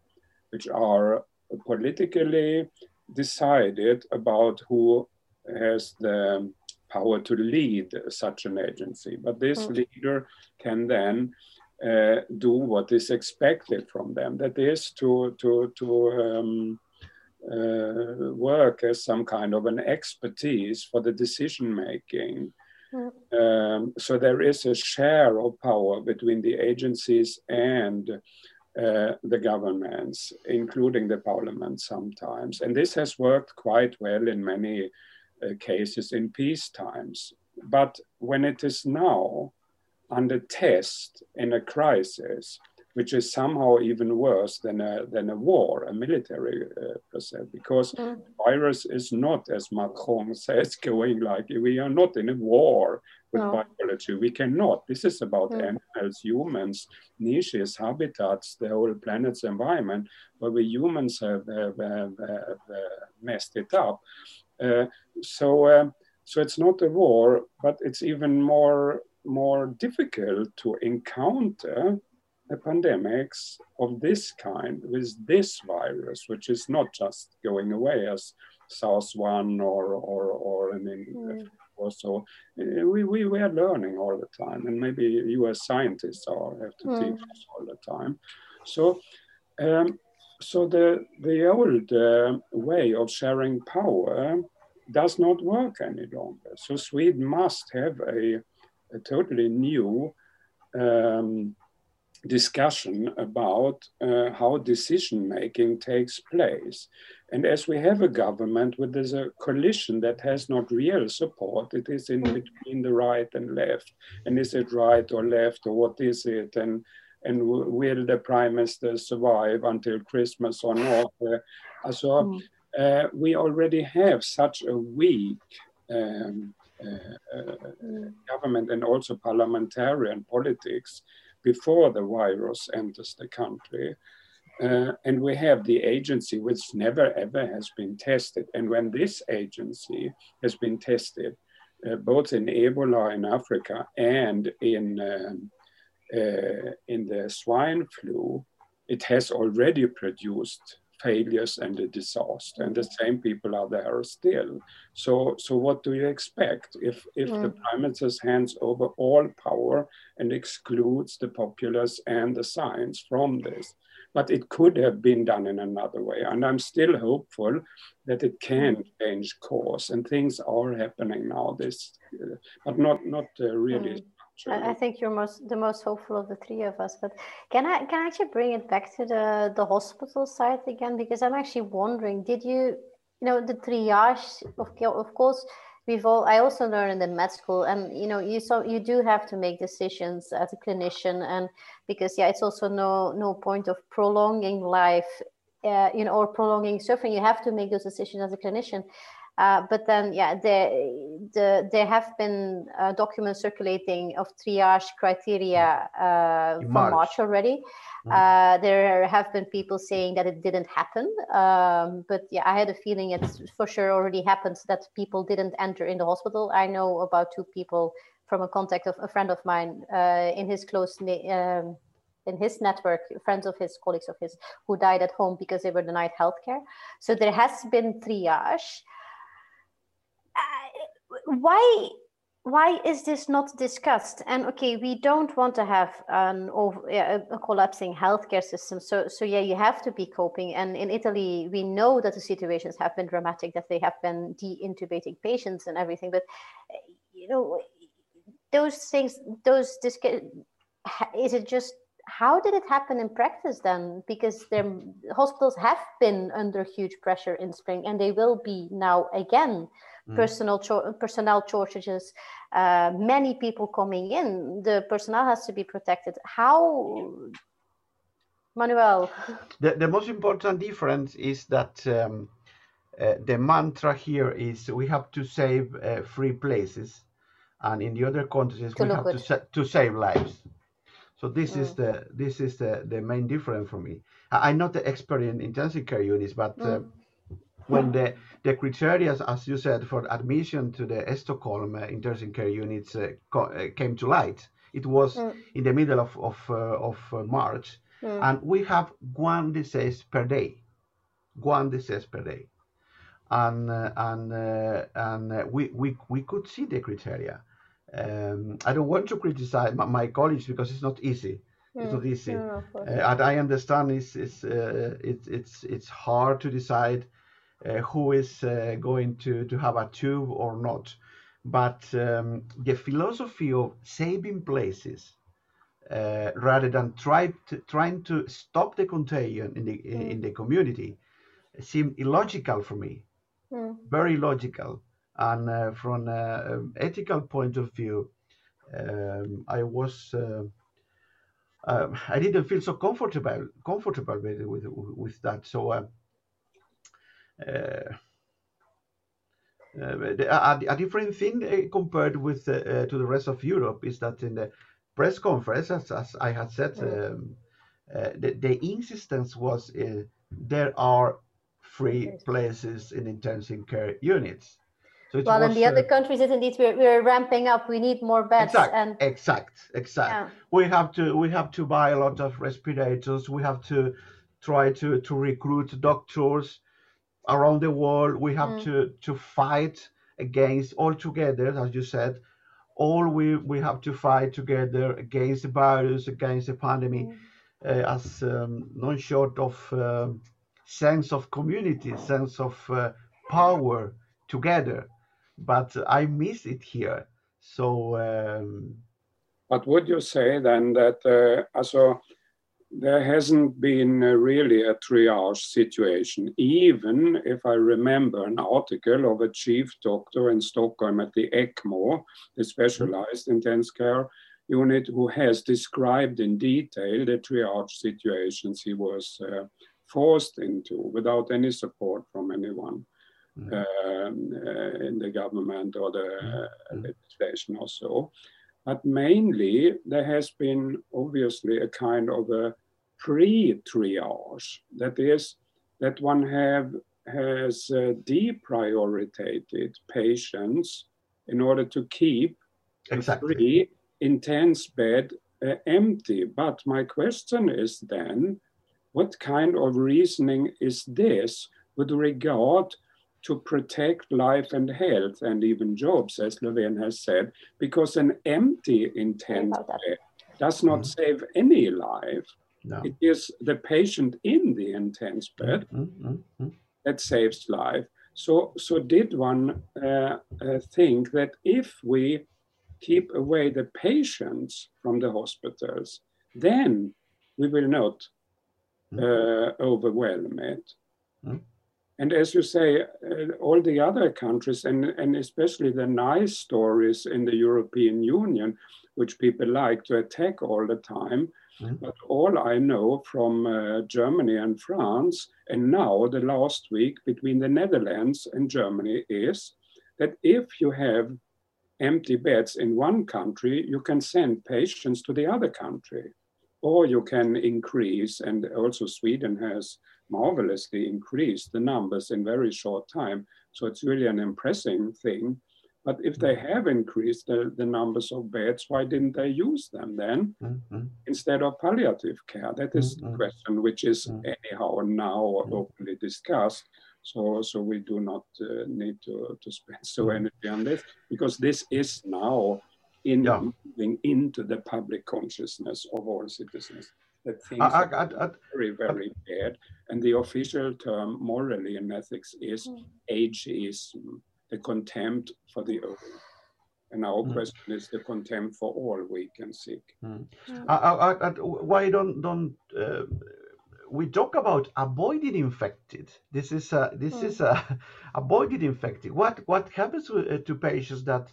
which are politically decided about who has the power to lead such an agency. But this mm. leader can then uh, do what is expected from them. That is to to to um, uh, work as some kind of an expertise for the decision making. Mm. Um, so there is a share of power between the agencies and uh, the governments, including the parliament sometimes. And this has worked quite well in many uh, cases in peace times. But when it is now under test in a crisis, which is somehow even worse than a, than a war, a military uh, process, because mm. virus is not, as Macron says, going like we are not in a war with no. biology. We cannot. This is about mm. animals, humans, niches, habitats, the whole planet's environment, where we humans have, have, have, have uh, messed it up. Uh, so, uh, so it's not a war, but it's even more more difficult to encounter pandemics of this kind with this virus, which is not just going away as SARS-1 or, or, or an mm. so uh, we, we, we are learning all the time and maybe you as scientists are have to mm. teach us all the time. So, um, so the, the old uh, way of sharing power does not work any longer. So Sweden must have a, a totally new um, discussion about uh, how decision making takes place. And as we have a government where there's a coalition that has not real support, it is in between the right and left. And is it right or left or what is it? And and will the prime minister survive until Christmas or not? Uh, so mm. uh, we already have such a weak um, uh, uh, mm. government and also parliamentarian politics before the virus enters the country. Uh, and we have the agency which never ever has been tested. And when this agency has been tested, uh, both in Ebola in Africa and in, um, uh, in the swine flu, it has already produced failures and a disaster and the same people are there still so so what do you expect if if mm. the prime minister hands over all power and excludes the populace and the science from this but it could have been done in another way and i'm still hopeful that it can mm. change course and things are happening now this uh, but not not uh, really I think you're most the most hopeful of the three of us. But can I can I actually bring it back to the the hospital side again? Because I'm actually wondering, did you you know the triage of of course we've all I also learned in the med school and you know you so you do have to make decisions as a clinician and because yeah it's also no no point of prolonging life uh, you know, or prolonging suffering, you have to make those decisions as a clinician. Uh, but then, yeah, there, the, there have been uh, documents circulating of triage criteria uh, from March, March already. Mm. there have been people saying that it didn't happen. Um, but yeah, I had a feeling it's for sure already happened that people didn't enter in the hospital. I know about two people from a contact of a friend of mine uh, in his close um, in his network, friends of his, colleagues of his, who died at home because they were denied healthcare. So there has been triage. Why why is this not discussed? And okay, we don't want to have an over, a, a collapsing healthcare system. So so yeah, you have to be coping. And in Italy, we know that the situations have been dramatic, that they have been de-intubating patients and everything. But you know, those things, those discuss. Is it just how did it happen in practice then? Because their hospitals have been under huge pressure in spring, and they will be now again. Mm. Personal cho- personnel shortages, uh, many people coming in. The personnel has to be protected. How, Manuel? The, the most important difference is that um, uh, the mantra here is we have to save uh, free places, and in the other countries we have to, sa- to save lives. So this mm. is the this is the, the main difference for me. I, am not the expert in intensive care units, but uh, mm. Uh, when the the criteria, as you said, for admission to the Stockholm uh, intensive care units uh, uh, came to light, it was mm. in the middle of of, uh, of March, mm. and we have one disease per day, one disease per day, and and and we, we we could see the criteria um, I don't want to criticize my, my, colleagues because it's not easy. Mm. It's not hmm. easy. Uh, and I understand it's it's, uh, it's it's it's hard to decide uh, who is uh, going to to have a tube or not. But um, the philosophy of saving places uh, rather than try to, trying to stop the contagion in the mm. in the community seemed illogical for me. Mm. Very logical and uh, from an um, ethical point of view, um, I was uh, uh, I didn't feel so comfortable comfortable with with, with that. So. Uh, uh, a, a, different thing compared with to the rest of Europe is that in the press conference, as, as I had said, um, the, the, insistence was there are free places in intensive care units. So well, was, in the uh, other countries, it indeed we're, we're ramping up. We need more beds. Exact, and exact, exact. Yeah. We have to we have to buy a lot of respirators. We have to try to to recruit doctors around the world. We have mm. to to fight against all together, as you said. All we we have to fight together against the virus, against the pandemic, mm. uh, as um, non short of uh, sense of community, sense of uh, power together but I miss it here. So. Um, but would you say then that uh, also there hasn't been uh, really a triage situation, even if I remember an article of a chief doctor in Stockholm at the ECMO, the specialized mm-hmm. intensive care unit, who has described in detail the triage situations he was uh, forced into without any support from anyone. Mm. Um, uh, in the government or the legislation or so. But mainly, there has been obviously a kind of a pre-triage. That is, that one have has uh, deprioritized patients in order to keep exactly. three intense bed uh, empty. But my question is then, what kind of reasoning is this with regard to protect life and health and even jobs, as Löfven has said, because an empty intent does not mm-hmm. save any life. No. It is the patient in the intense bed mm-hmm. mm-hmm. that saves life. So, so did one uh, uh, think that if we keep away the patients from the hospitals, then we will not mm-hmm. uh, overwhelm it. Mm-hmm. And as you say, uh, all the other countries, and, and especially the nice stories in the European Union, which people like to attack all the time, Mm. But all I know from uh, Germany and France, and now the last week between the Netherlands and Germany, is that if you have empty beds in one country, you can send patients to the other country. Or you can increase, and also Sweden has marvelously increased the numbers in very short time. So it's really an impressive thing. But if they mm. have increased the, the numbers of beds, why didn't they use them then mm-hmm. instead of palliative care? That is mm-hmm. the question, which is mm-hmm. anyhow now mm. openly discussed. So, so we do not uh, need to, to spend so energy on this because this is now in yeah. moving into the public consciousness of all citizens that things I, I, I, are very, very bad. And the official term morally and ethics is mm. ageism, the contempt for the old. And our mm. question is the contempt for all weak and sick. Mm. why don't don't uh, we talk about avoiding infected? This is a, this mm. is a avoided infected. What what happens to, uh, to patients that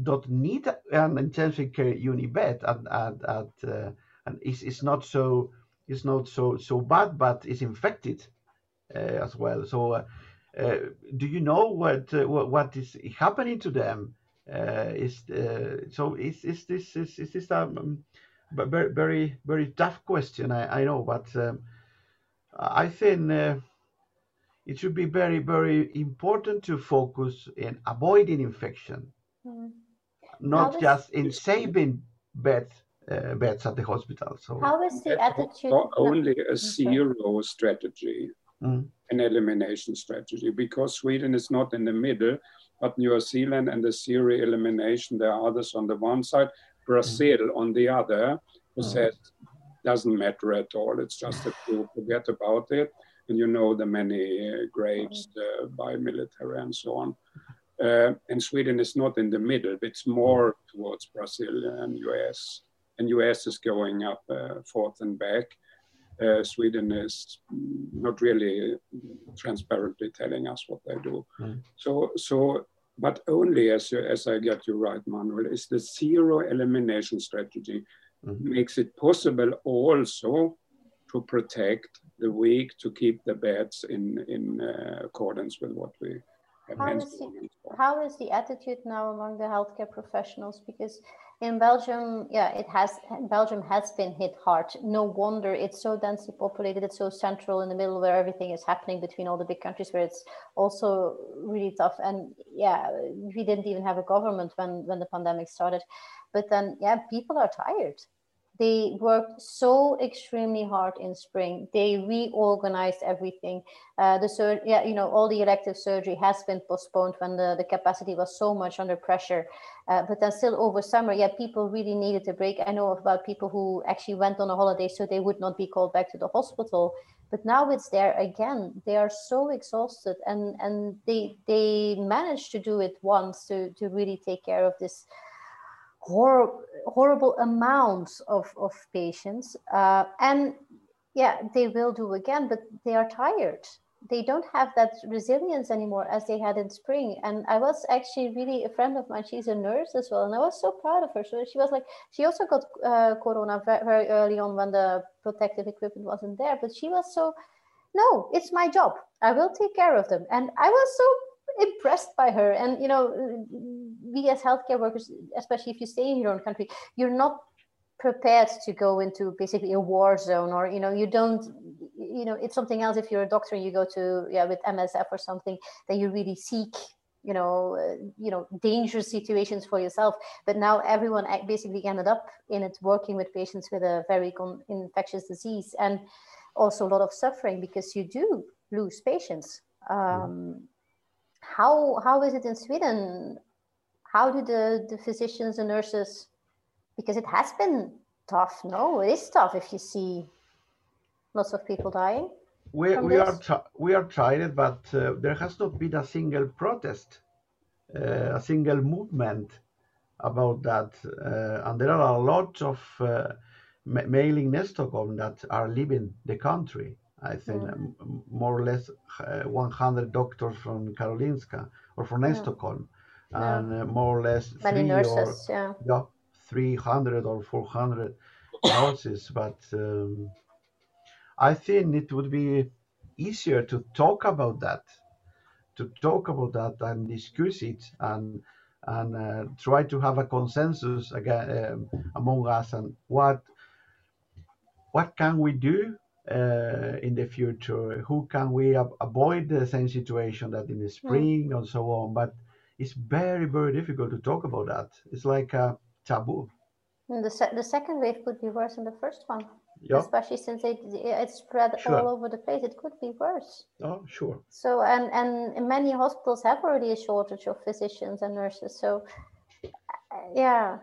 don't need an intensive care unit bed at at, at uh, and it's, it's not so it's not so so bad, but it's infected uh, as well. So, uh, uh, do you know what, what, is happening to them? is so is, is this is, is this um, very very very tough question? I, I know, but um, I think it should be very very important to focus in avoiding infection, mm. not just in saving beds beds at the hospital. So how is the attitude? Not only a zero strategy, mm. an elimination strategy, because Sweden is not in the middle, but New Zealand and the zero elimination, there are others on the one side, Brazil mm. on the other, who mm. says doesn't matter at all. It's just that you forget about it, and you know the many uh, graves uh, by military and so on. Uh, and Sweden is not in the middle; it's more towards Brazil and US and US is going up uh, forth and back. Uh, Sweden is not really transparently telling us what they do. Mm. So, so, but only as you, as I get you right, Manuel, is the zero elimination strategy mm. makes it possible also to protect the weak, to keep the beds in in uh, accordance with what we have. How is, the, how is the attitude now among the healthcare professionals? Because in Belgium, yeah, it has. Belgium has been hit hard. No wonder it's so densely populated. It's so central in the middle where everything is happening between all the big countries, where it's also really tough. And yeah, we didn't even have a government when when the pandemic started. But then, yeah, people are tired. They worked so extremely hard in spring. They reorganized everything. Uh, the sur- yeah, you know, all the elective surgery has been postponed when the, the capacity was so much under pressure. Uh, but then still over summer, yeah, people really needed a break. I know about people who actually went on a holiday so they would not be called back to the hospital. But now it's there again. They are so exhausted, and and they they managed to do it once to to really take care of this hor- horrible amounts of, of patients. Uh, and yeah, they will do again, but they are tired. They don't have that resilience anymore as they had in spring. And I was actually really a friend of mine. She's a nurse as well, and I was so proud of her. So she was like, she also got uh, corona very, very early on when the protective equipment wasn't there. But she was so, no, it's my job. I will take care of them. And I was so impressed by her. And you know, we as healthcare workers, especially if you stay in your own country, you're not prepared to go into basically a war zone, or you know, you don't. You know, it's something else if you're a doctor and you go to yeah with MSF or something, then you really seek you know, uh, you know, dangerous situations for yourself. But now everyone basically ended up in it, working with patients with a very infectious disease, and also a lot of suffering because you do lose patients. Um, how how is it in Sweden? How do the, the physicians and nurses because it has been tough, no? It is tough if you see lots of people dying. We, we are we are trying but uh, there has not been a single protest, uh, a single movement about that, uh, and there are a lot of uh, mailing Stockholm that are leaving the country. I think mm. more or less uh, 100 doctors from Karolinska or from yeah. Stockholm, and uh, more or less many nurses, or, yeah. yeah, 300 or 400 houses, but um, I think it would be easier to talk about that, to talk about that and discuss it and and uh, try to have a consensus again um, among us and what what can we do in the future? Who can we avoid the same situation that in the spring mm. and so on? But it's very very difficult to talk about that. It's like a taboo. And the se- the second wave could be worse than the first one. Yeah. Especially since it it spread sure. all over the place, it could be worse. Oh, sure. So and and many hospitals have already a shortage of physicians and nurses. So yeah.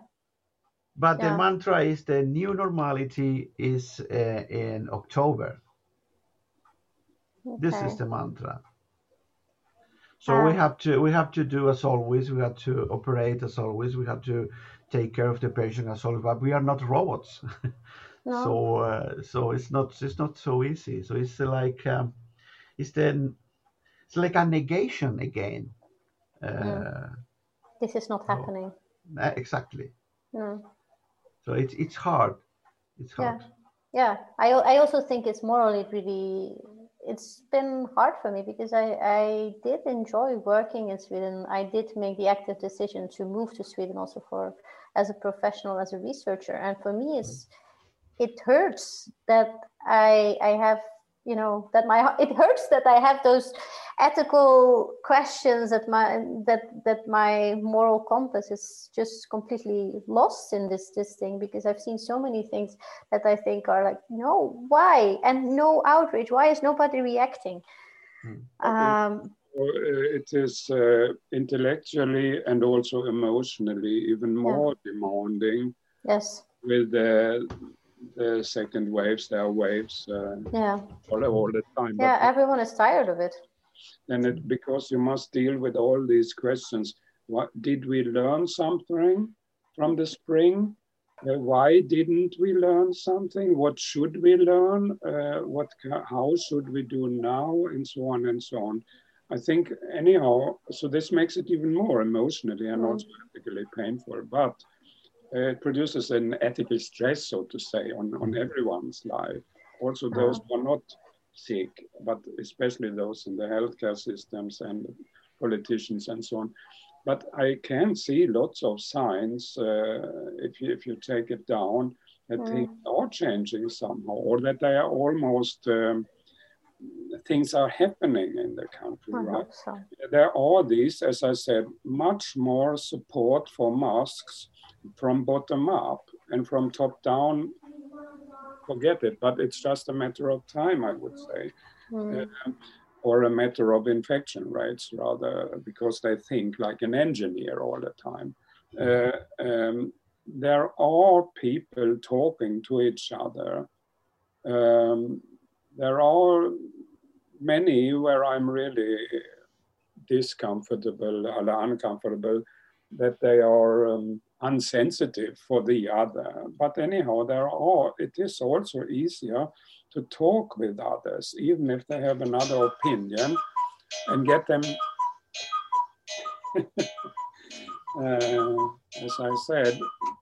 But yeah. the mantra is the new normality is uh, in October. Okay. This is the mantra. So uh, we have to we have to do as always. We have to operate as always. We have to take care of the patient as always. But we are not robots. No. So uh, so it's not it's not so easy. So it's like um, it's then it's like a negation again. Uh, This is not happening. Uh, exactly. No. So it's it's hard. It's hard. Yeah, yeah. I I also think it's morally really it's been hard for me because I, I did enjoy working in Sweden. I did make the active decision to move to Sweden also for as a professional, as a researcher. And for me, it's mm-hmm. it hurts that I I have you know that my it hurts that I have those ethical questions that my that that my moral compass is just completely lost in this this thing because I've seen so many things that I think are like no why and no outrage why is nobody reacting. Hmm. Um, it is uh, intellectually and also emotionally even more yeah. demanding. Yes. With the the second waves, there are waves uh, yeah. all, all the time. Yeah, but, everyone is tired of it. And it, because you must deal with all these questions. What did we learn something from the spring? Uh, why didn't we learn something? What should we learn? Uh, what how should we do now? And so on and so on. I think anyhow, so this makes it even more emotionally and mm. also ethically painful. But it produces an ethical stress, so to say, on, on everyone's life. Also, those who are not sick, but especially those in the healthcare systems and politicians and so on. But I can see lots of signs, uh, if, you, if you take it down, that mm. things are changing somehow, or that they are almost. Um, things are happening in the country, I right? So. There are these, as I said, much more support for masks from bottom up and from top down, forget it. But it's just a matter of time, I would say, mm. uh, or a matter of infection rates, rather, because they think like an engineer all the time. Uh, um, there are people talking to each other. Um, there are many where I'm really discomfortable or uncomfortable that they are um, unsensitive for the other. But anyhow, there are, it is also easier to talk with others, even if they have another opinion, and get them. uh, as I said,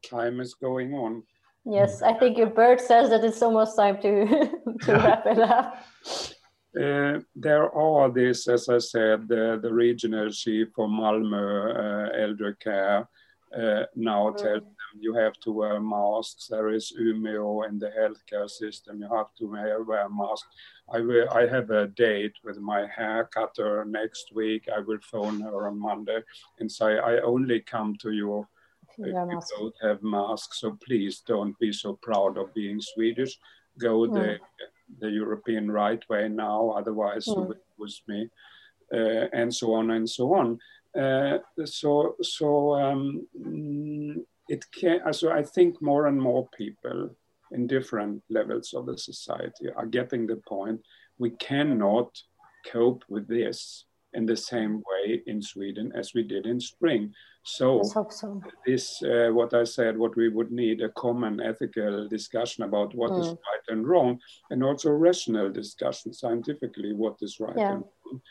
time is going on. Yes, I think your bird says that it's almost time to, to wrap it up. Uh, there are this, as I said, the, the regional chief for Malmö uh, elder care uh, now mm. tells them you have to wear masks. There is Umeå in the healthcare system. You have to wear, wear masks. I will. I have a date with my hair cutter next week. I will phone her on Monday and say I only come to you if you don't have masks. So please don't be so proud of being Swedish. Go mm. the the European right way now. Otherwise, mm. you will lose me, uh, and so on and so on. Uh, so so um, it can. So I think more and more people in different levels of the society are getting the point. We cannot cope with this in the same way in Sweden as we did in spring. So, so. this, uh, what I said, what we would need a common ethical discussion about what mm. is right and wrong, and also rational discussion scientifically what is right yeah. and wrong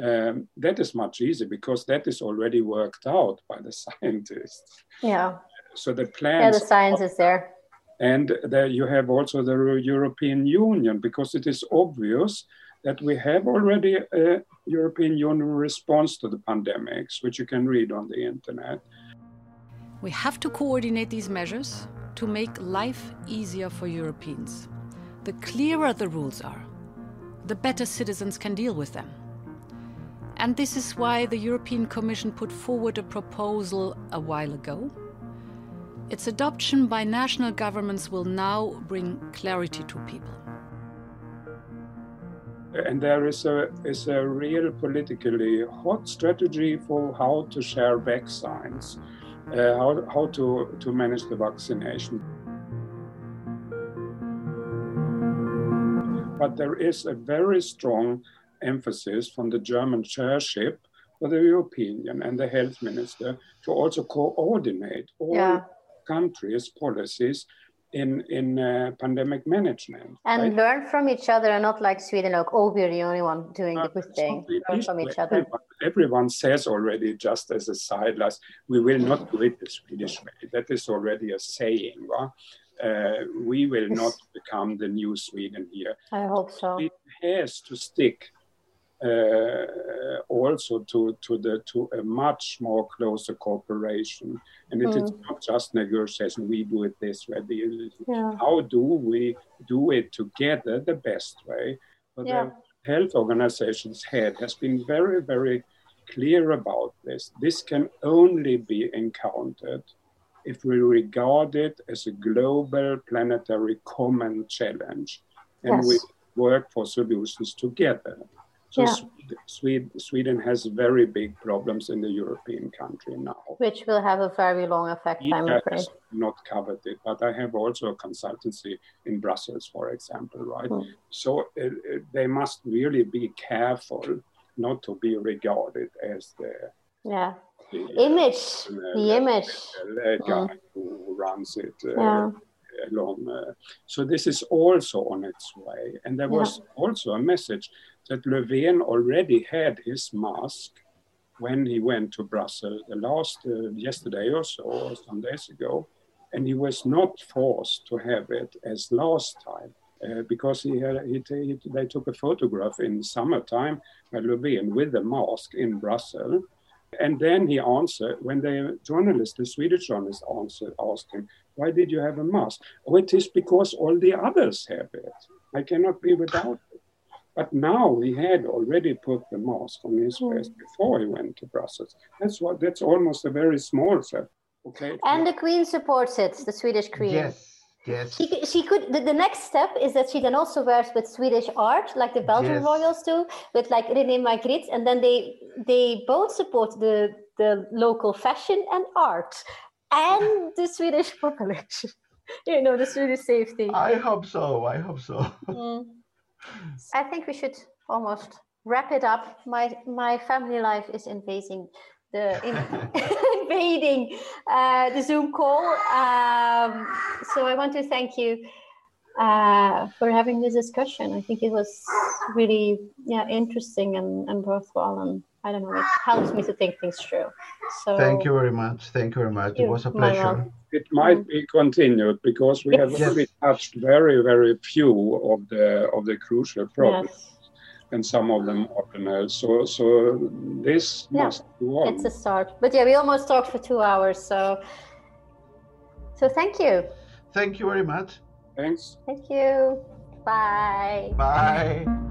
um, that is much easier because that is already worked out by the scientists. Yeah. So the plans. Yeah, the science is there. And there you have also the European Union, because it is obvious that we have already a European Union response to the pandemics, which you can read on the internet. We have to coordinate these measures to make life easier for Europeans. The clearer the rules are, the better citizens can deal with them. And this is why the European Commission put forward a proposal a while ago. Its adoption by national governments will now bring clarity to people. And there is a, is a real politically hot strategy for how to share vaccines, uh, how, how to, to manage the vaccination. But there is a very strong emphasis from the German chairship for the European Union and the health minister to also coordinate all yeah. countries' policies in in uh, pandemic management and right? learn from each other and not like sweden like oh we're the only one doing uh, the good thing. Learn from each other. Everyone, everyone, says already just as a side last we will not do it the swedish way. That is already a saying right? uh, we will not become the new sweden here. I hope so. It has to stick uh, also to, to, the, to a much more closer cooperation. And it mm. is not just negotiation, we do it this way. Yeah. How do we do it together the best way? But yeah. the health organization's head has been very, very clear about this. This can only be encountered if we regard it as a global planetary common challenge and yes. we work for solutions together. So yeah. Sweden, Sweden has very big problems in the European country now. Which will have a very long effect, I'm afraid. not covered it, but I have also a consultancy in Brussels, for example, right? Mm. So uh, uh, they must really be careful not to be regarded as the yeah the, image, uh, the image guy mm. who runs it. Uh, yeah. Along, uh, so this is also on its way, and there was yeah. also a message that Löfven already had his mask when he went to Brussels the last uh, yesterday or so, or some days ago, and he was not forced to have it as last time. Uh, because he had, he, he, they took a photograph in summertime by with the mask in Brussels. And then he answered, when the journalist, the Swedish journalist answered, asked him, why did you have a mask? Oh, it is because all the others have it. I cannot be without but now he had already put the mask on his face mm. before he went to Brussels. That's what. That's almost a very small step. Okay. And the Queen supports it. The Swedish Queen. Yes. Yes. She, she could. The, the, next step is that she then also wears with Swedish art, like the Belgian yes. royals do, with like René Magritte, and then they they both support the the local fashion and art and the Swedish population. you know, the Swedish safety. I hope so. I hope so. Mm. I think we should almost wrap it up. My my family life is invading the in, invading uh, the Zoom call. Um, so I want to thank you uh, for having this discussion. I think it was really yeah interesting and, and worthwhile and. I don't know. It helps me to think things through. So thank you very much. Thank you very much. It was a pleasure it might mm. be continued because we have only touched very, very few of the of the crucial problems. Yes. And some of them ordinary. So, so this yeah, must go on. It's a start, but yeah, we almost talked for two hours. So, so thank you. Thank you very much. Thanks. Thank you. Bye. Bye.